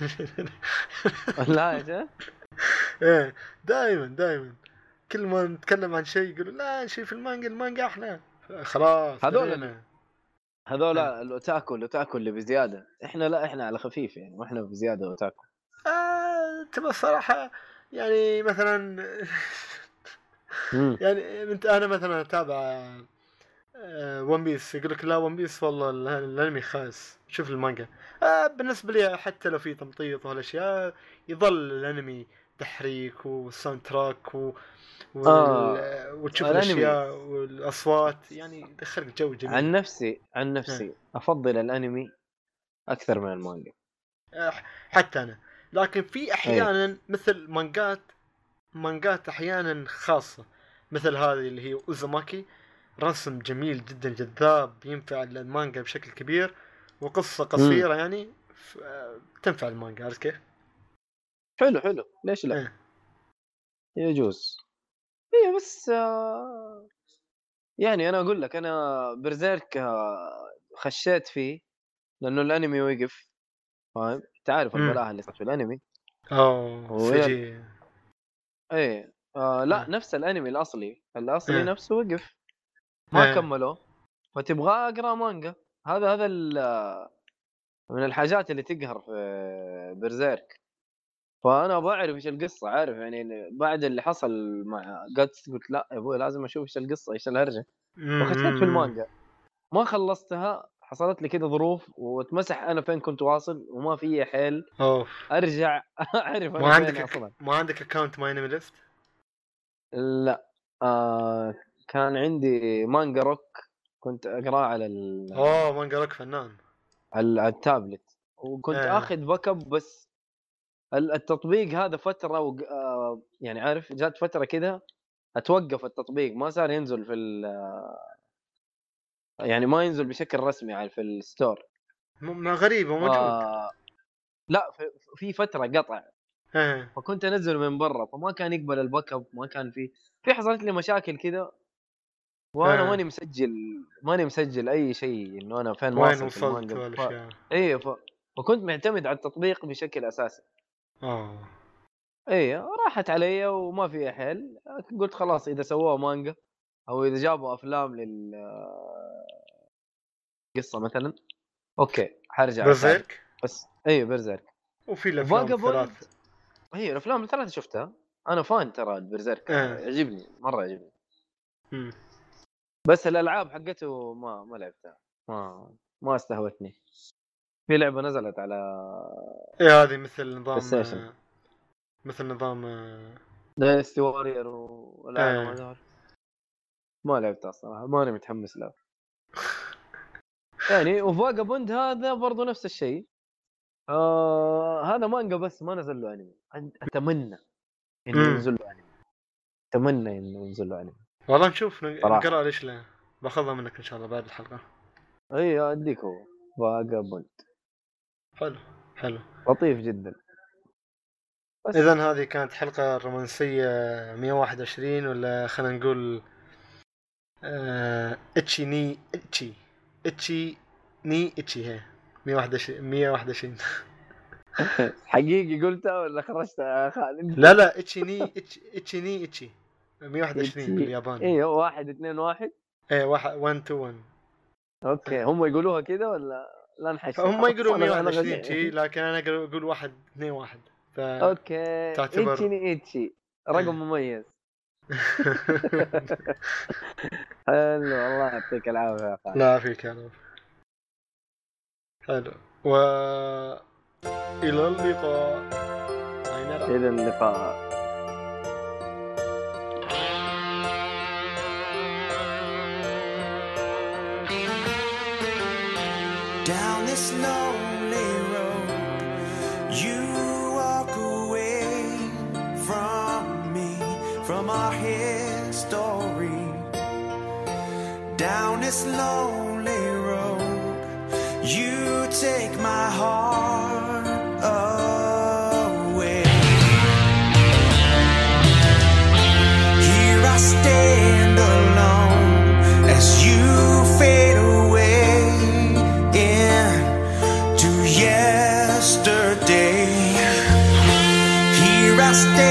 (laughs) لا يا إيه دائما دائما كل ما نتكلم عن شيء يقولوا لا شوف المانجا المانجا أحلى. خلاص هذول. هذول الأوتاكو الأوتاكو اللي بزيادة. إحنا لا إحنا على خفيف يعني وإحنا بزيادة أوتاكو. آه تبى الصراحة يعني مثلا. (laughs) يعني أنت أنا مثلا أتابع One Piece يقول لك لا One Piece والله ال- الأنمي خايس. شوف المانجا. آه بالنسبة لي حتى لو في تمطيط وهالاشياء يظل الأنمي تحريك وال soundtrack و... وال... آه، وتشوف الأنمي. الأشياء والأصوات. يعني يدخلك جو جميل. عن نفسي عن نفسي أفضل الأنمي أكثر من المانجا. آه، حتى أنا. لكن في أحيانا مثل مانجات مانجات أحيانا خاصة. مثل هذه اللي هي أوزاماكي. رسم جميل جدا جذاب ينفع المانجا بشكل كبير وقصة قصيرة يعني ف- آه، تنفع المانجا عرفت كيف؟ حلو حلو ليش لا إيه. يجوز إيه بس آه، يعني أنا أقول لك أنا برزيرك آه، خشيت فيه لأنه الأنمي وقف فاهم تعرف مم. البلاهة اللي صارت في الأنمي أوه سجي إيه آه لا. نفس الأنمي الأصلي الأصلي. نفسه وقف ما آه. كملوه فتبغى أقرأ مانجا. هذا هذا من الحاجات اللي تقهر في برزيرك. فأنا بعرف إيش القصة عارف يعني بعد اللي حصل مع جاتس قلت لا يا أبوي لازم أشوف إيش القصة إيش الهرجة. فختمت في المانجا. ما خلصتها حصلت لي كده ظروف واتمسح أنا فين كنت واصل وما في حيل. أوف. أرجع (laughs) أعرف ما عندك ما عندك account My List؟ لا. آه كان عندي Manga Rock كنت أقرأه على ال... أوه Manga Rock فنان. على التابلت. وكنت آه. آخذ backup بس ال- التطبيق هذا فترة وق... آه يعني عارف جات فترة كده أتوقف التطبيق ما صار ينزل في ال... يعني ما ينزل بشكل رسمي على في ال store. ما غريبه موجود. آه لا في, فترة قطع. آه. فكنت أنزله من برا فما كان يقبل ال backup ما كان في في حصلت لي مشاكل كذا وأنا. ماني مسجل ماني مسجل أي شيء إنه أنا فين وين وصلت المانجا ف... إيه ف... فكنت معتمد على التطبيق بشكل أساسي آه إيه راحت علي وما في حيل قلت خلاص إذا سووها مانجا أو إذا جابوا أفلام لل قصة مثلا okay حرجع. Berserk بس إيه Berserk وفي الأفلام. ثلاث هي الأفلام الثلاثة شفتها أنا fan ترى ال Berserk آه. يعجبني مرة يعجبني مم. بس الألعاب حقته ما ما لعبتها ما ما استهوتني. في لعبة نزلت على إيه هذه مثل نظام. آه، مثل نظام آه، داينستي وارير آه. هذول. ما لعبتها الصراحة ماني متحمس له. يعني وفاجابوند هذا برضو نفس الشيء. آه هذا مانجا بس ما نزل له انمي أتمنى إنه. ينزل له انمي أتمنى إنه ينزل له انمي والله نشوف. نقرأ ليش لا. باخذها منك إن شاء الله بعد الحلقة. إي أديك هو. Vagabond حلو حلو. لطيف جدا. اذا هذه كانت حلقة رومانسية 121 ولا خلينا نقول آه، いち に いち いち に いち هي. 121 121 (laughs) حقيقي قلتها ولا خرجتها؟ يا خالد؟ لا لا いち に いち に いち. 121 いち. بالياباني. أيوه واحد اثنين واحد؟ إيه واحد 1 2 1 okay هم يقولوها كذا ولا؟ لا نحش هم يقولوا أنا- أنا 121 غبي. شي لكن أنا أقول واحد 2 1 ف okay تعتبر- ايتشي ايتشي رقم إيه. مميز. (laughs) حلو الله يعطيك العافية يا خالد لا فيك يا حلو. و إلى اللقاء؟ إلى اللقاء. Down this lonely road, you walk away from me, from our history. Down this lonely road, you take my heart just